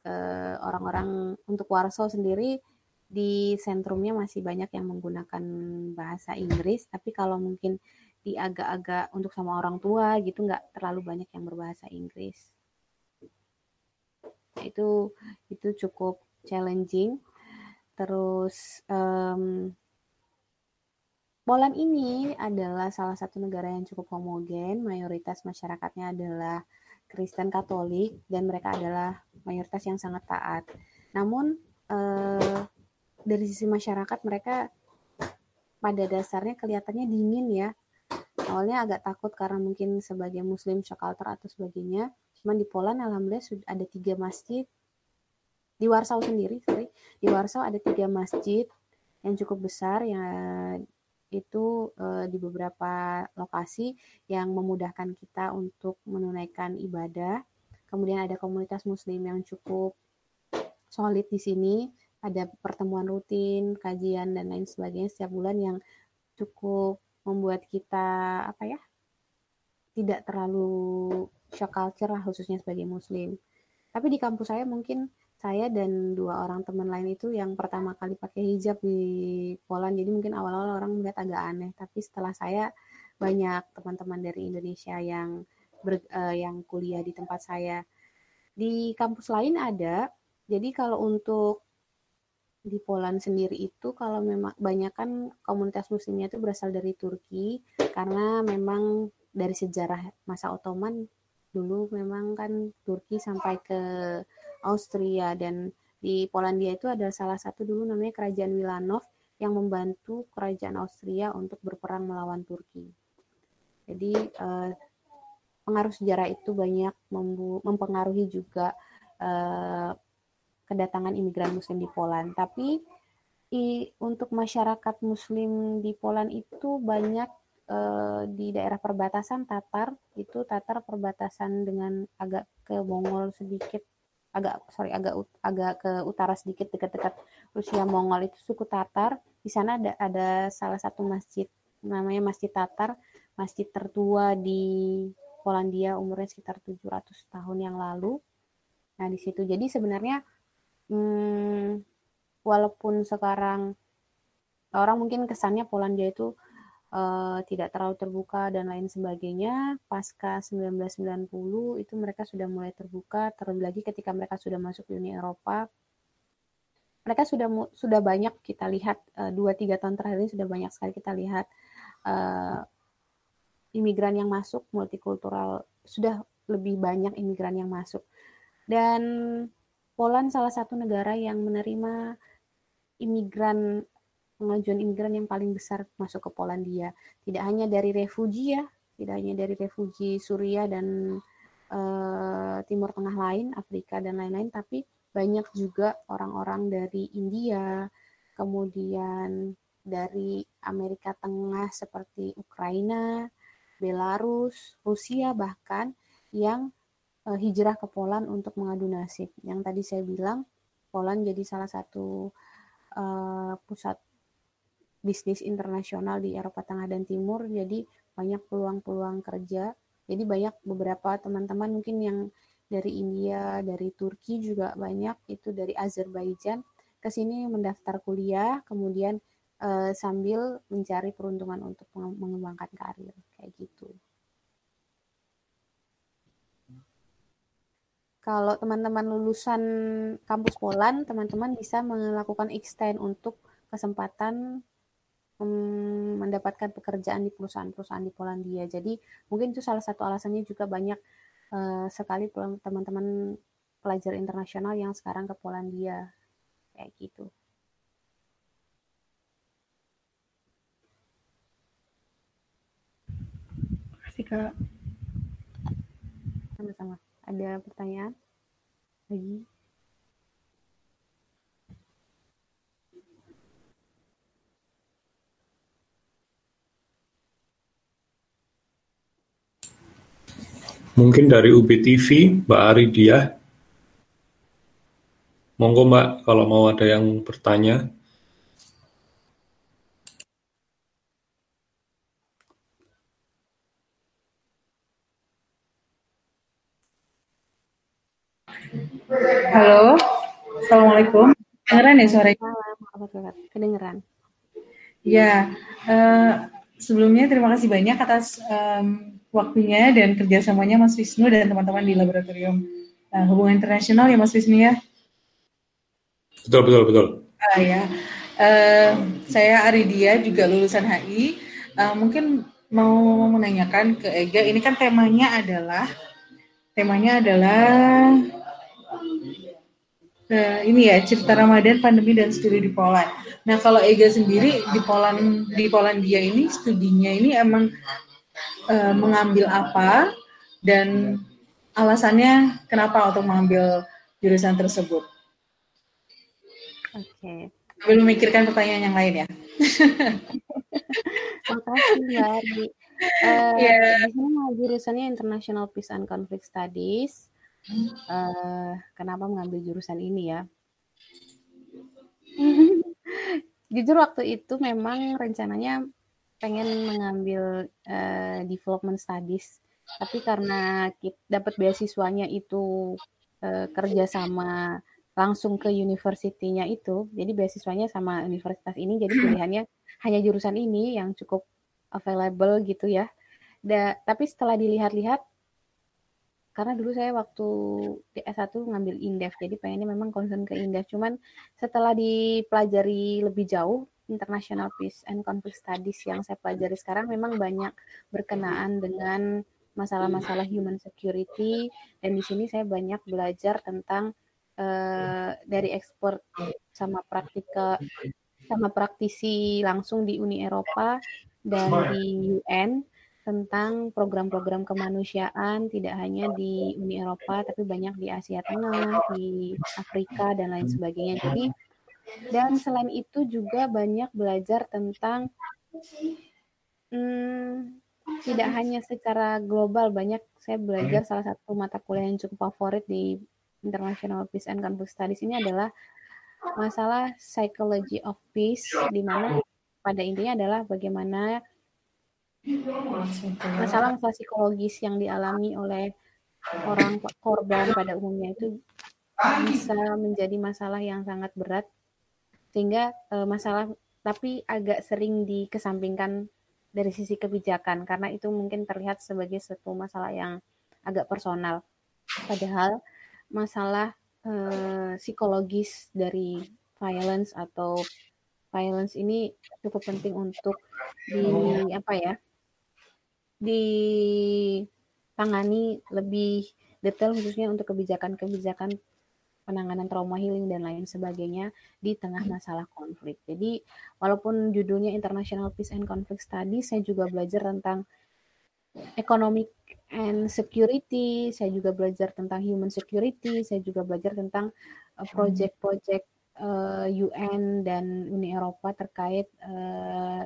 Eh, orang-orang untuk Warsaw sendiri di sentrumnya masih banyak yang menggunakan bahasa Inggris, tapi kalau mungkin di agak-agak untuk sama orang tua gitu nggak terlalu banyak yang berbahasa Inggris. Itu itu cukup challenging. Terus um, Poland ini adalah salah satu negara yang cukup homogen, mayoritas masyarakatnya adalah Kristen Katolik dan mereka adalah mayoritas yang sangat taat. Namun eh, dari sisi masyarakat mereka pada dasarnya kelihatannya dingin ya. Awalnya agak takut karena mungkin sebagai Muslim shock culture atau sebagainya. Cuman di Poland alhamdulillah sudah ada tiga masjid di Warsaw sendiri, sorry, di Warsaw ada tiga masjid yang cukup besar yang itu uh, di beberapa lokasi yang memudahkan kita untuk menunaikan ibadah. Kemudian ada komunitas muslim yang cukup solid di sini, ada pertemuan rutin, kajian dan lain sebagainya setiap bulan yang cukup membuat kita apa ya? tidak terlalu shock culture lah khususnya sebagai muslim. Tapi di kampus saya mungkin saya dan dua orang teman lain itu yang pertama kali pakai hijab di Poland. Jadi mungkin awal-awal orang melihat agak aneh. Tapi setelah saya banyak teman-teman dari Indonesia yang ber, uh, yang kuliah di tempat saya. Di kampus lain ada. Jadi kalau untuk di Poland sendiri itu kalau memang banyak kan komunitas muslimnya itu berasal dari Turki. Karena memang dari sejarah masa Ottoman dulu memang kan Turki sampai ke Austria dan di Polandia itu ada salah satu dulu namanya Kerajaan Milanov yang membantu Kerajaan Austria untuk berperang melawan Turki. Jadi eh, pengaruh sejarah itu banyak mempengaruhi juga eh, kedatangan imigran Muslim di Poland. Tapi i, untuk masyarakat Muslim di Poland itu banyak eh, di daerah perbatasan Tatar itu Tatar perbatasan dengan agak ke Mongol sedikit agak sorry agak agak ke utara sedikit dekat-dekat Rusia Mongol itu suku Tatar. Di sana ada ada salah satu masjid namanya Masjid Tatar. Masjid tertua di Polandia umurnya sekitar 700 tahun yang lalu. Nah di situ. Jadi sebenarnya hmm, walaupun sekarang orang mungkin kesannya Polandia itu uh, tidak terlalu terbuka dan lain sebagainya. Pasca 1990 itu mereka sudah mulai terbuka, terlebih lagi ketika mereka sudah masuk Uni Eropa. Mereka sudah sudah banyak kita lihat uh, dua tiga tahun terakhir ini sudah banyak sekali kita lihat uh, imigran yang masuk multikultural sudah lebih banyak imigran yang masuk dan Poland salah satu negara yang menerima imigran pengajuan imigran yang paling besar masuk ke Polandia. Tidak hanya dari refugi ya, tidak hanya dari refugi Suriah dan uh, Timur Tengah lain, Afrika dan lain-lain, tapi banyak juga orang-orang dari India, kemudian dari Amerika Tengah seperti Ukraina, Belarus, Rusia bahkan yang uh, hijrah ke Poland untuk mengadu nasib. Yang tadi saya bilang, Poland jadi salah satu uh, pusat bisnis internasional di Eropa Tengah dan Timur, jadi banyak peluang-peluang kerja. Jadi banyak beberapa teman-teman mungkin yang dari India, dari Turki juga banyak, itu dari Azerbaijan ke sini mendaftar kuliah, kemudian uh, sambil mencari peruntungan untuk mengembangkan karir kayak gitu. Kalau teman-teman lulusan kampus Poland, teman-teman bisa melakukan extend untuk kesempatan mendapatkan pekerjaan di perusahaan-perusahaan di Polandia. Jadi mungkin itu salah satu alasannya juga banyak uh, sekali teman-teman pelajar internasional yang sekarang ke Polandia kayak gitu. Kasih Kak. Sama-sama. Ada pertanyaan lagi? Mungkin dari UBTV, Mbak Ari dia. Monggo Mbak, kalau mau ada yang bertanya. Halo, Assalamualaikum. Kedengeran ya sore? Kedengeran. Ya, uh, sebelumnya terima kasih banyak atas um, waktunya dan kerjasamanya Mas Wisnu dan teman-teman di laboratorium uh, hubungan internasional ya Mas Wisnu ya. Betul betul betul. Uh, ya, uh, saya Aridia juga lulusan HI. Uh, mungkin mau menanyakan ke Ega, ini kan temanya adalah temanya adalah uh, ini ya cerita Ramadan, pandemi dan studi di Poland. Nah kalau Ega sendiri di Poland di Polandia ini studinya ini emang uh, mengambil apa dan alasannya kenapa untuk mengambil jurusan tersebut. Oke. Okay. Belum memikirkan pertanyaan yang lain ya. Makasih Mbak Ardi. Uh, yeah. Di sini jurusannya International Peace and Conflict Studies. Uh, kenapa mengambil jurusan ini ya? Jujur waktu itu memang rencananya pengen mengambil uh, development studies. Tapi karena kita dapat beasiswanya itu uh, kerja sama langsung ke universitinya itu jadi beasiswanya sama universitas ini jadi pilihannya hanya jurusan ini yang cukup available gitu ya. Da, tapi setelah dilihat-lihat karena dulu saya waktu di S1 ngambil indef jadi pengennya memang concern ke indef. Cuman setelah dipelajari lebih jauh International Peace and Conflict Studies yang saya pelajari sekarang memang banyak berkenaan dengan masalah-masalah human security dan di sini saya banyak belajar tentang uh, dari ekspor sama praktika sama praktisi langsung di Uni Eropa dan di UN tentang program-program kemanusiaan tidak hanya di Uni Eropa tapi banyak di Asia Tengah, di Afrika dan lain sebagainya. Jadi dan selain itu juga banyak belajar tentang hmm, tidak hanya secara global, banyak saya belajar salah satu mata kuliah yang cukup favorit di International Peace and Conflict Studies ini adalah masalah psychology of peace, di mana pada intinya adalah bagaimana masalah-masalah psikologis yang dialami oleh orang korban pada umumnya itu bisa menjadi masalah yang sangat berat sehingga uh, masalah tapi agak sering dikesampingkan dari sisi kebijakan karena itu mungkin terlihat sebagai satu masalah yang agak personal. Padahal masalah uh, psikologis dari violence atau violence ini cukup penting untuk di apa ya ditangani lebih detail khususnya untuk kebijakan-kebijakan penanganan trauma healing dan lain sebagainya di tengah masalah konflik. Jadi walaupun judulnya International Peace and Conflict Studies, saya juga belajar tentang economic and security, saya juga belajar tentang human security, saya juga belajar tentang uh, project-project uh, UN dan Uni Eropa terkait uh,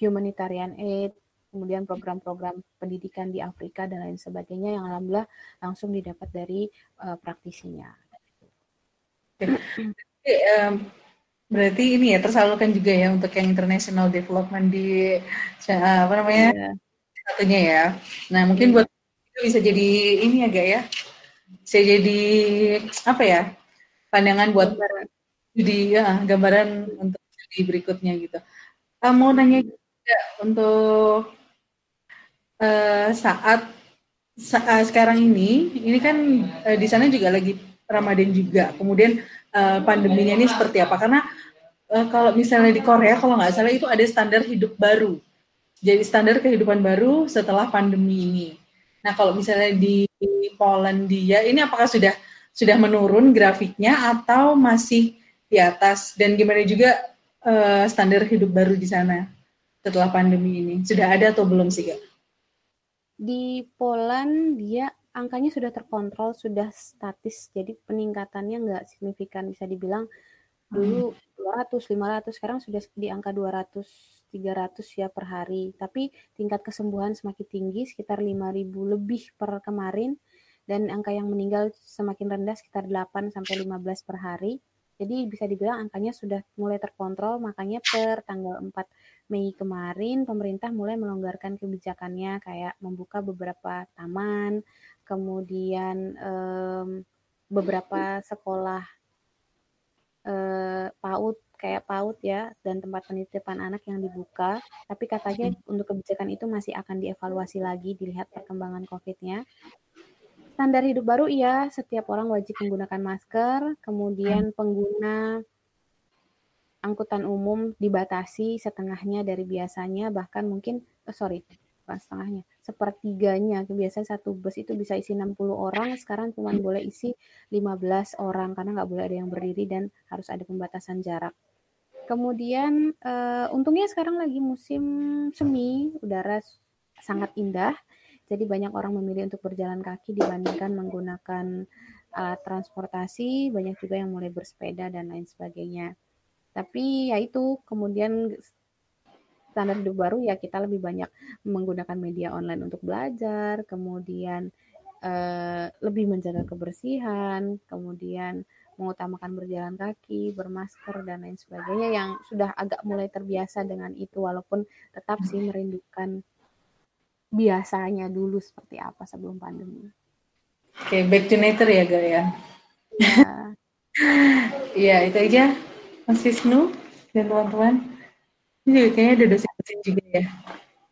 humanitarian aid, kemudian program-program pendidikan di Afrika dan lain sebagainya yang alhamdulillah langsung didapat dari uh, praktisinya. Jadi, um, berarti ini ya tersalurkan juga ya untuk yang international development di apa namanya yeah. satunya ya. Nah mungkin yeah. buat itu bisa jadi ini agak ya, bisa jadi apa ya pandangan buat di ya, gambaran untuk di berikutnya gitu. Uh, mau nanya juga untuk uh, saat saat sekarang ini, ini kan uh, di sana juga lagi Ramadan juga. Kemudian uh, pandeminya ini seperti apa? Karena uh, kalau misalnya di Korea kalau nggak salah itu ada standar hidup baru. Jadi standar kehidupan baru setelah pandemi ini. Nah kalau misalnya di Polandia ini apakah sudah sudah menurun grafiknya atau masih di atas dan gimana juga uh, standar hidup baru di sana setelah pandemi ini sudah ada atau belum sih kak? Di Poland dia angkanya sudah terkontrol sudah statis jadi peningkatannya nggak signifikan. Bisa dibilang dulu 200 500 sekarang sudah di angka 200 300 ya per hari. Tapi tingkat kesembuhan semakin tinggi sekitar 5000 lebih per kemarin. Dan angka yang meninggal semakin rendah sekitar 8 sampai 15 per hari. Jadi bisa dibilang angkanya sudah mulai terkontrol, makanya per tanggal 4 Mei kemarin pemerintah mulai melonggarkan kebijakannya kayak membuka beberapa taman, kemudian um, beberapa sekolah uh, PAUD kayak PAUD ya dan tempat penitipan anak yang dibuka, tapi katanya untuk kebijakan itu masih akan dievaluasi lagi dilihat perkembangan COVID-nya. Standar hidup baru iya, setiap orang wajib menggunakan masker, kemudian pengguna angkutan umum dibatasi setengahnya dari biasanya, bahkan mungkin, oh sorry, bukan setengahnya, sepertiganya. Biasanya satu bus itu bisa isi 60 orang, sekarang cuma boleh isi 15 orang, karena nggak boleh ada yang berdiri dan harus ada pembatasan jarak. Kemudian, uh, untungnya sekarang lagi musim semi, udara sangat indah, jadi banyak orang memilih untuk berjalan kaki dibandingkan menggunakan alat transportasi, banyak juga yang mulai bersepeda dan lain sebagainya. Tapi ya itu kemudian standar hidup baru ya kita lebih banyak menggunakan media online untuk belajar, kemudian eh, lebih menjaga kebersihan, kemudian mengutamakan berjalan kaki, bermasker dan lain sebagainya yang sudah agak mulai terbiasa dengan itu walaupun tetap sih merindukan biasanya dulu seperti apa sebelum pandemi. Oke, okay, back to nature ya, Ga ya. Iya, itu aja Mas Wisnu dan teman-teman. Ini kayaknya ada dosen-dosen juga ya.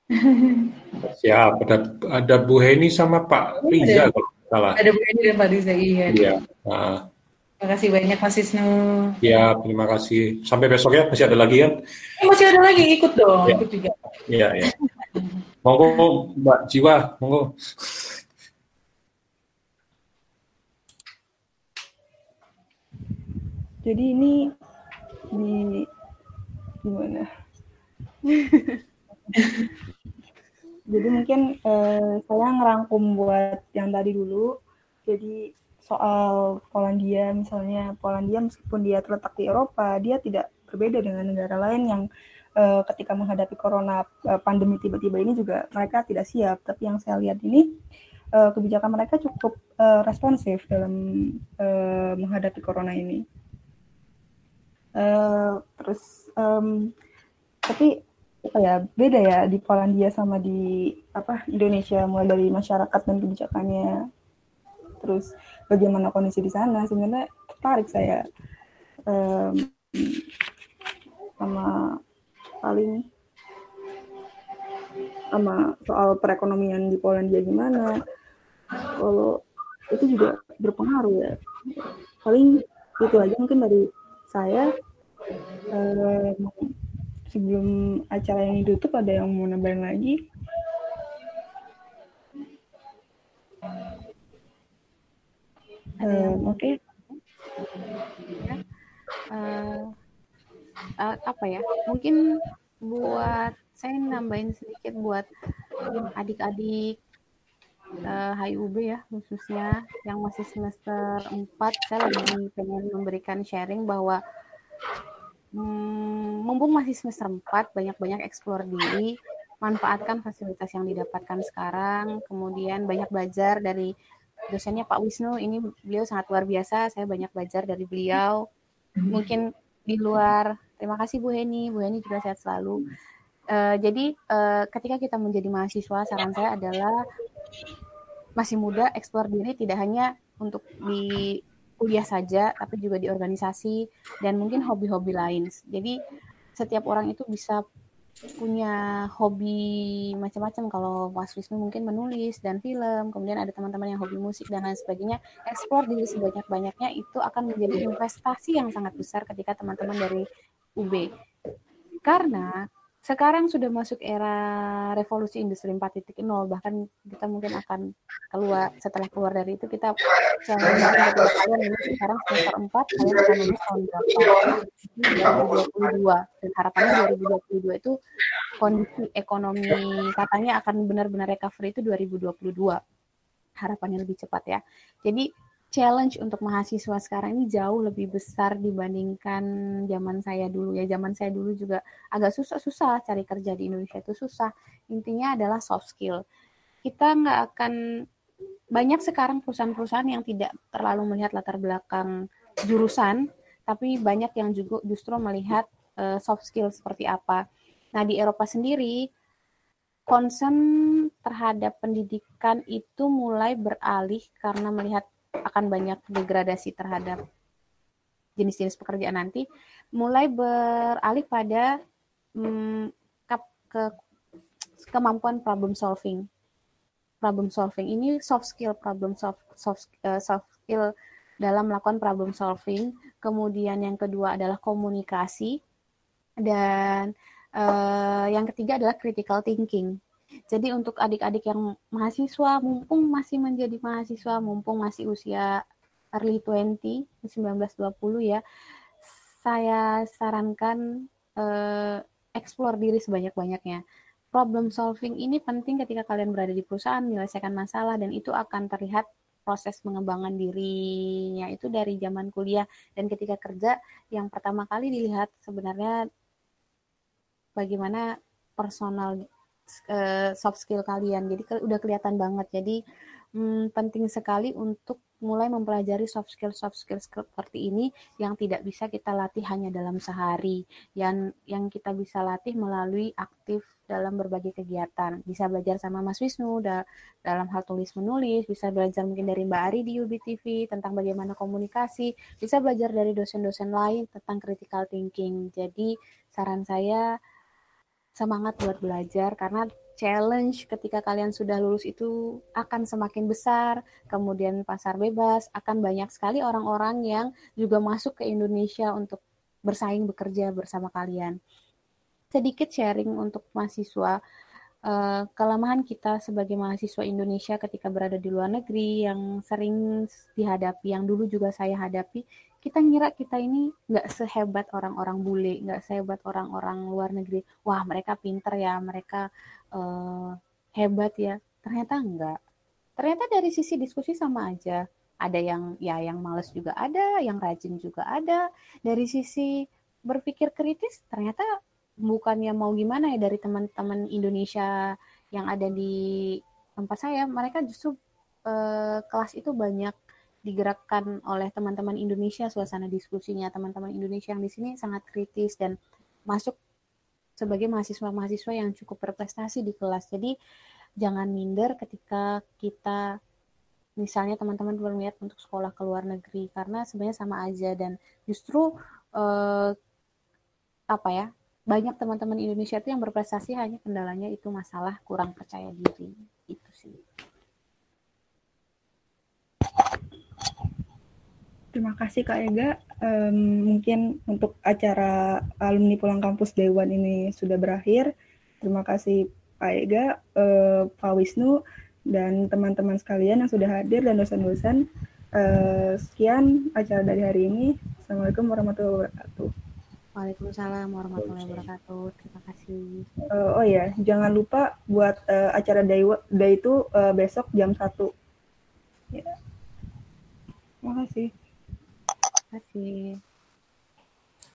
Siap, ada, ada Bu Heni sama Pak Riza kalau salah. Ada Bu Heni dan Pak Riza, iya. Iya. Nah. Terima kasih banyak Mas Wisnu. Iya, terima kasih. Sampai besok ya, masih ada lagi ya? Eh, masih ada lagi, ikut dong, ya. ikut juga. Iya, iya. Monggo Mbak Jiwa, monggo. Jadi ini di gimana? Jadi mungkin eh, saya ngerangkum buat yang tadi dulu. Jadi soal Polandia misalnya Polandia meskipun dia terletak di Eropa, dia tidak berbeda dengan negara lain yang uh, ketika menghadapi corona uh, pandemi tiba-tiba ini juga mereka tidak siap. Tapi yang saya lihat ini uh, kebijakan mereka cukup uh, responsif dalam uh, menghadapi corona ini. Uh, terus um, tapi apa ya beda ya di Polandia sama di apa Indonesia. Mulai dari masyarakat dan kebijakannya. Terus bagaimana kondisi di sana. Sebenarnya tertarik saya um, sama paling sama soal perekonomian di Polandia gimana. Kalau itu juga berpengaruh ya. Paling itu aja mungkin dari saya eh, sebelum acara yang ditutup ada yang mau nambahin lagi uh, oke okay. ya. uh, uh, apa ya mungkin buat saya nambahin sedikit buat adik-adik uh, eh, HIUB ya khususnya yang masih semester 4 saya lagi pengen memberikan sharing bahwa hmm, mumpung masih semester 4 banyak-banyak eksplor diri manfaatkan fasilitas yang didapatkan sekarang kemudian banyak belajar dari dosennya Pak Wisnu ini beliau sangat luar biasa saya banyak belajar dari beliau mungkin di luar Terima kasih Bu Heni. Bu Heni juga sehat selalu. Uh, jadi uh, ketika kita menjadi mahasiswa, saran saya adalah masih muda, eksplor diri tidak hanya untuk di kuliah saja, tapi juga di organisasi dan mungkin hobi-hobi lain. Jadi setiap orang itu bisa punya hobi macam-macam kalau Mas Wisnu mungkin menulis dan film kemudian ada teman-teman yang hobi musik dan lain sebagainya ekspor diri sebanyak-banyaknya itu akan menjadi investasi yang sangat besar ketika teman-teman dari UB. Karena sekarang sudah masuk era revolusi industri 4.0 bahkan kita mungkin akan keluar setelah keluar dari itu kita sekarang semester 4 kalian akan lulus tahun berapa? 2022 dan harapannya 2022 itu kondisi ekonomi katanya akan benar-benar recovery itu 2022 harapannya lebih cepat ya. Jadi challenge untuk mahasiswa sekarang ini jauh lebih besar dibandingkan zaman saya dulu ya. Zaman saya dulu juga agak susah-susah cari kerja di Indonesia itu susah. Intinya adalah soft skill. Kita nggak akan banyak sekarang perusahaan-perusahaan yang tidak terlalu melihat latar belakang jurusan, tapi banyak yang juga justru melihat uh, soft skill seperti apa. Nah di Eropa sendiri concern terhadap pendidikan itu mulai beralih karena melihat akan banyak degradasi terhadap jenis-jenis pekerjaan nanti, mulai beralih pada hmm, ke, ke kemampuan problem solving. Problem solving ini soft skill problem soft soft, uh, soft skill dalam melakukan problem solving. Kemudian yang kedua adalah komunikasi dan uh, yang ketiga adalah critical thinking. Jadi untuk adik-adik yang mahasiswa, mumpung masih menjadi mahasiswa, mumpung masih usia early 20, 19-20 ya, saya sarankan uh, explore diri sebanyak-banyaknya. Problem solving ini penting ketika kalian berada di perusahaan, menyelesaikan masalah, dan itu akan terlihat proses pengembangan dirinya itu dari zaman kuliah dan ketika kerja yang pertama kali dilihat sebenarnya bagaimana personal uh, soft skill kalian. Jadi ke, udah kelihatan banget. Jadi hmm, penting sekali untuk mulai mempelajari soft skill soft skill seperti ini yang tidak bisa kita latih hanya dalam sehari, yang yang kita bisa latih melalui aktif dalam berbagai kegiatan. Bisa belajar sama Mas Wisnu da, dalam hal tulis menulis, bisa belajar mungkin dari Mbak Ari di UBTV tentang bagaimana komunikasi, bisa belajar dari dosen-dosen lain tentang critical thinking. Jadi saran saya semangat buat belajar karena challenge ketika kalian sudah lulus itu akan semakin besar, kemudian pasar bebas, akan banyak sekali orang-orang yang juga masuk ke Indonesia untuk bersaing bekerja bersama kalian. Sedikit sharing untuk mahasiswa, uh, kelemahan kita sebagai mahasiswa Indonesia ketika berada di luar negeri yang sering dihadapi, yang dulu juga saya hadapi, kita ngira kita ini nggak sehebat orang-orang bule, nggak sehebat orang-orang luar negeri. Wah, mereka pinter ya, mereka uh, hebat ya. Ternyata enggak. Ternyata dari sisi diskusi sama aja. Ada yang ya yang males juga ada, yang rajin juga ada. Dari sisi berpikir kritis, ternyata bukannya mau gimana ya dari teman-teman Indonesia yang ada di tempat saya, mereka justru uh, kelas itu banyak digerakkan oleh teman-teman Indonesia suasana diskusinya teman-teman Indonesia yang di sini sangat kritis dan masuk sebagai mahasiswa-mahasiswa yang cukup berprestasi di kelas. Jadi jangan minder ketika kita misalnya teman-teman berniat untuk sekolah ke luar negeri karena sebenarnya sama aja dan justru eh, apa ya banyak teman-teman Indonesia itu yang berprestasi hanya kendalanya itu masalah kurang percaya diri itu sih. Terima kasih Kak Ega. Um, mungkin untuk acara alumni pulang kampus Dewan ini sudah berakhir. Terima kasih Pak Ega, uh, Pak Wisnu, dan teman-teman sekalian yang sudah hadir dan dosen-dosen. Uh, sekian acara dari hari ini. Assalamualaikum warahmatullahi wabarakatuh. Waalaikumsalam warahmatullahi wabarakatuh. Terima kasih. Uh, oh ya, jangan lupa buat uh, acara day, day itu uh, besok jam 1. Ya. Terima kasih. Kasih.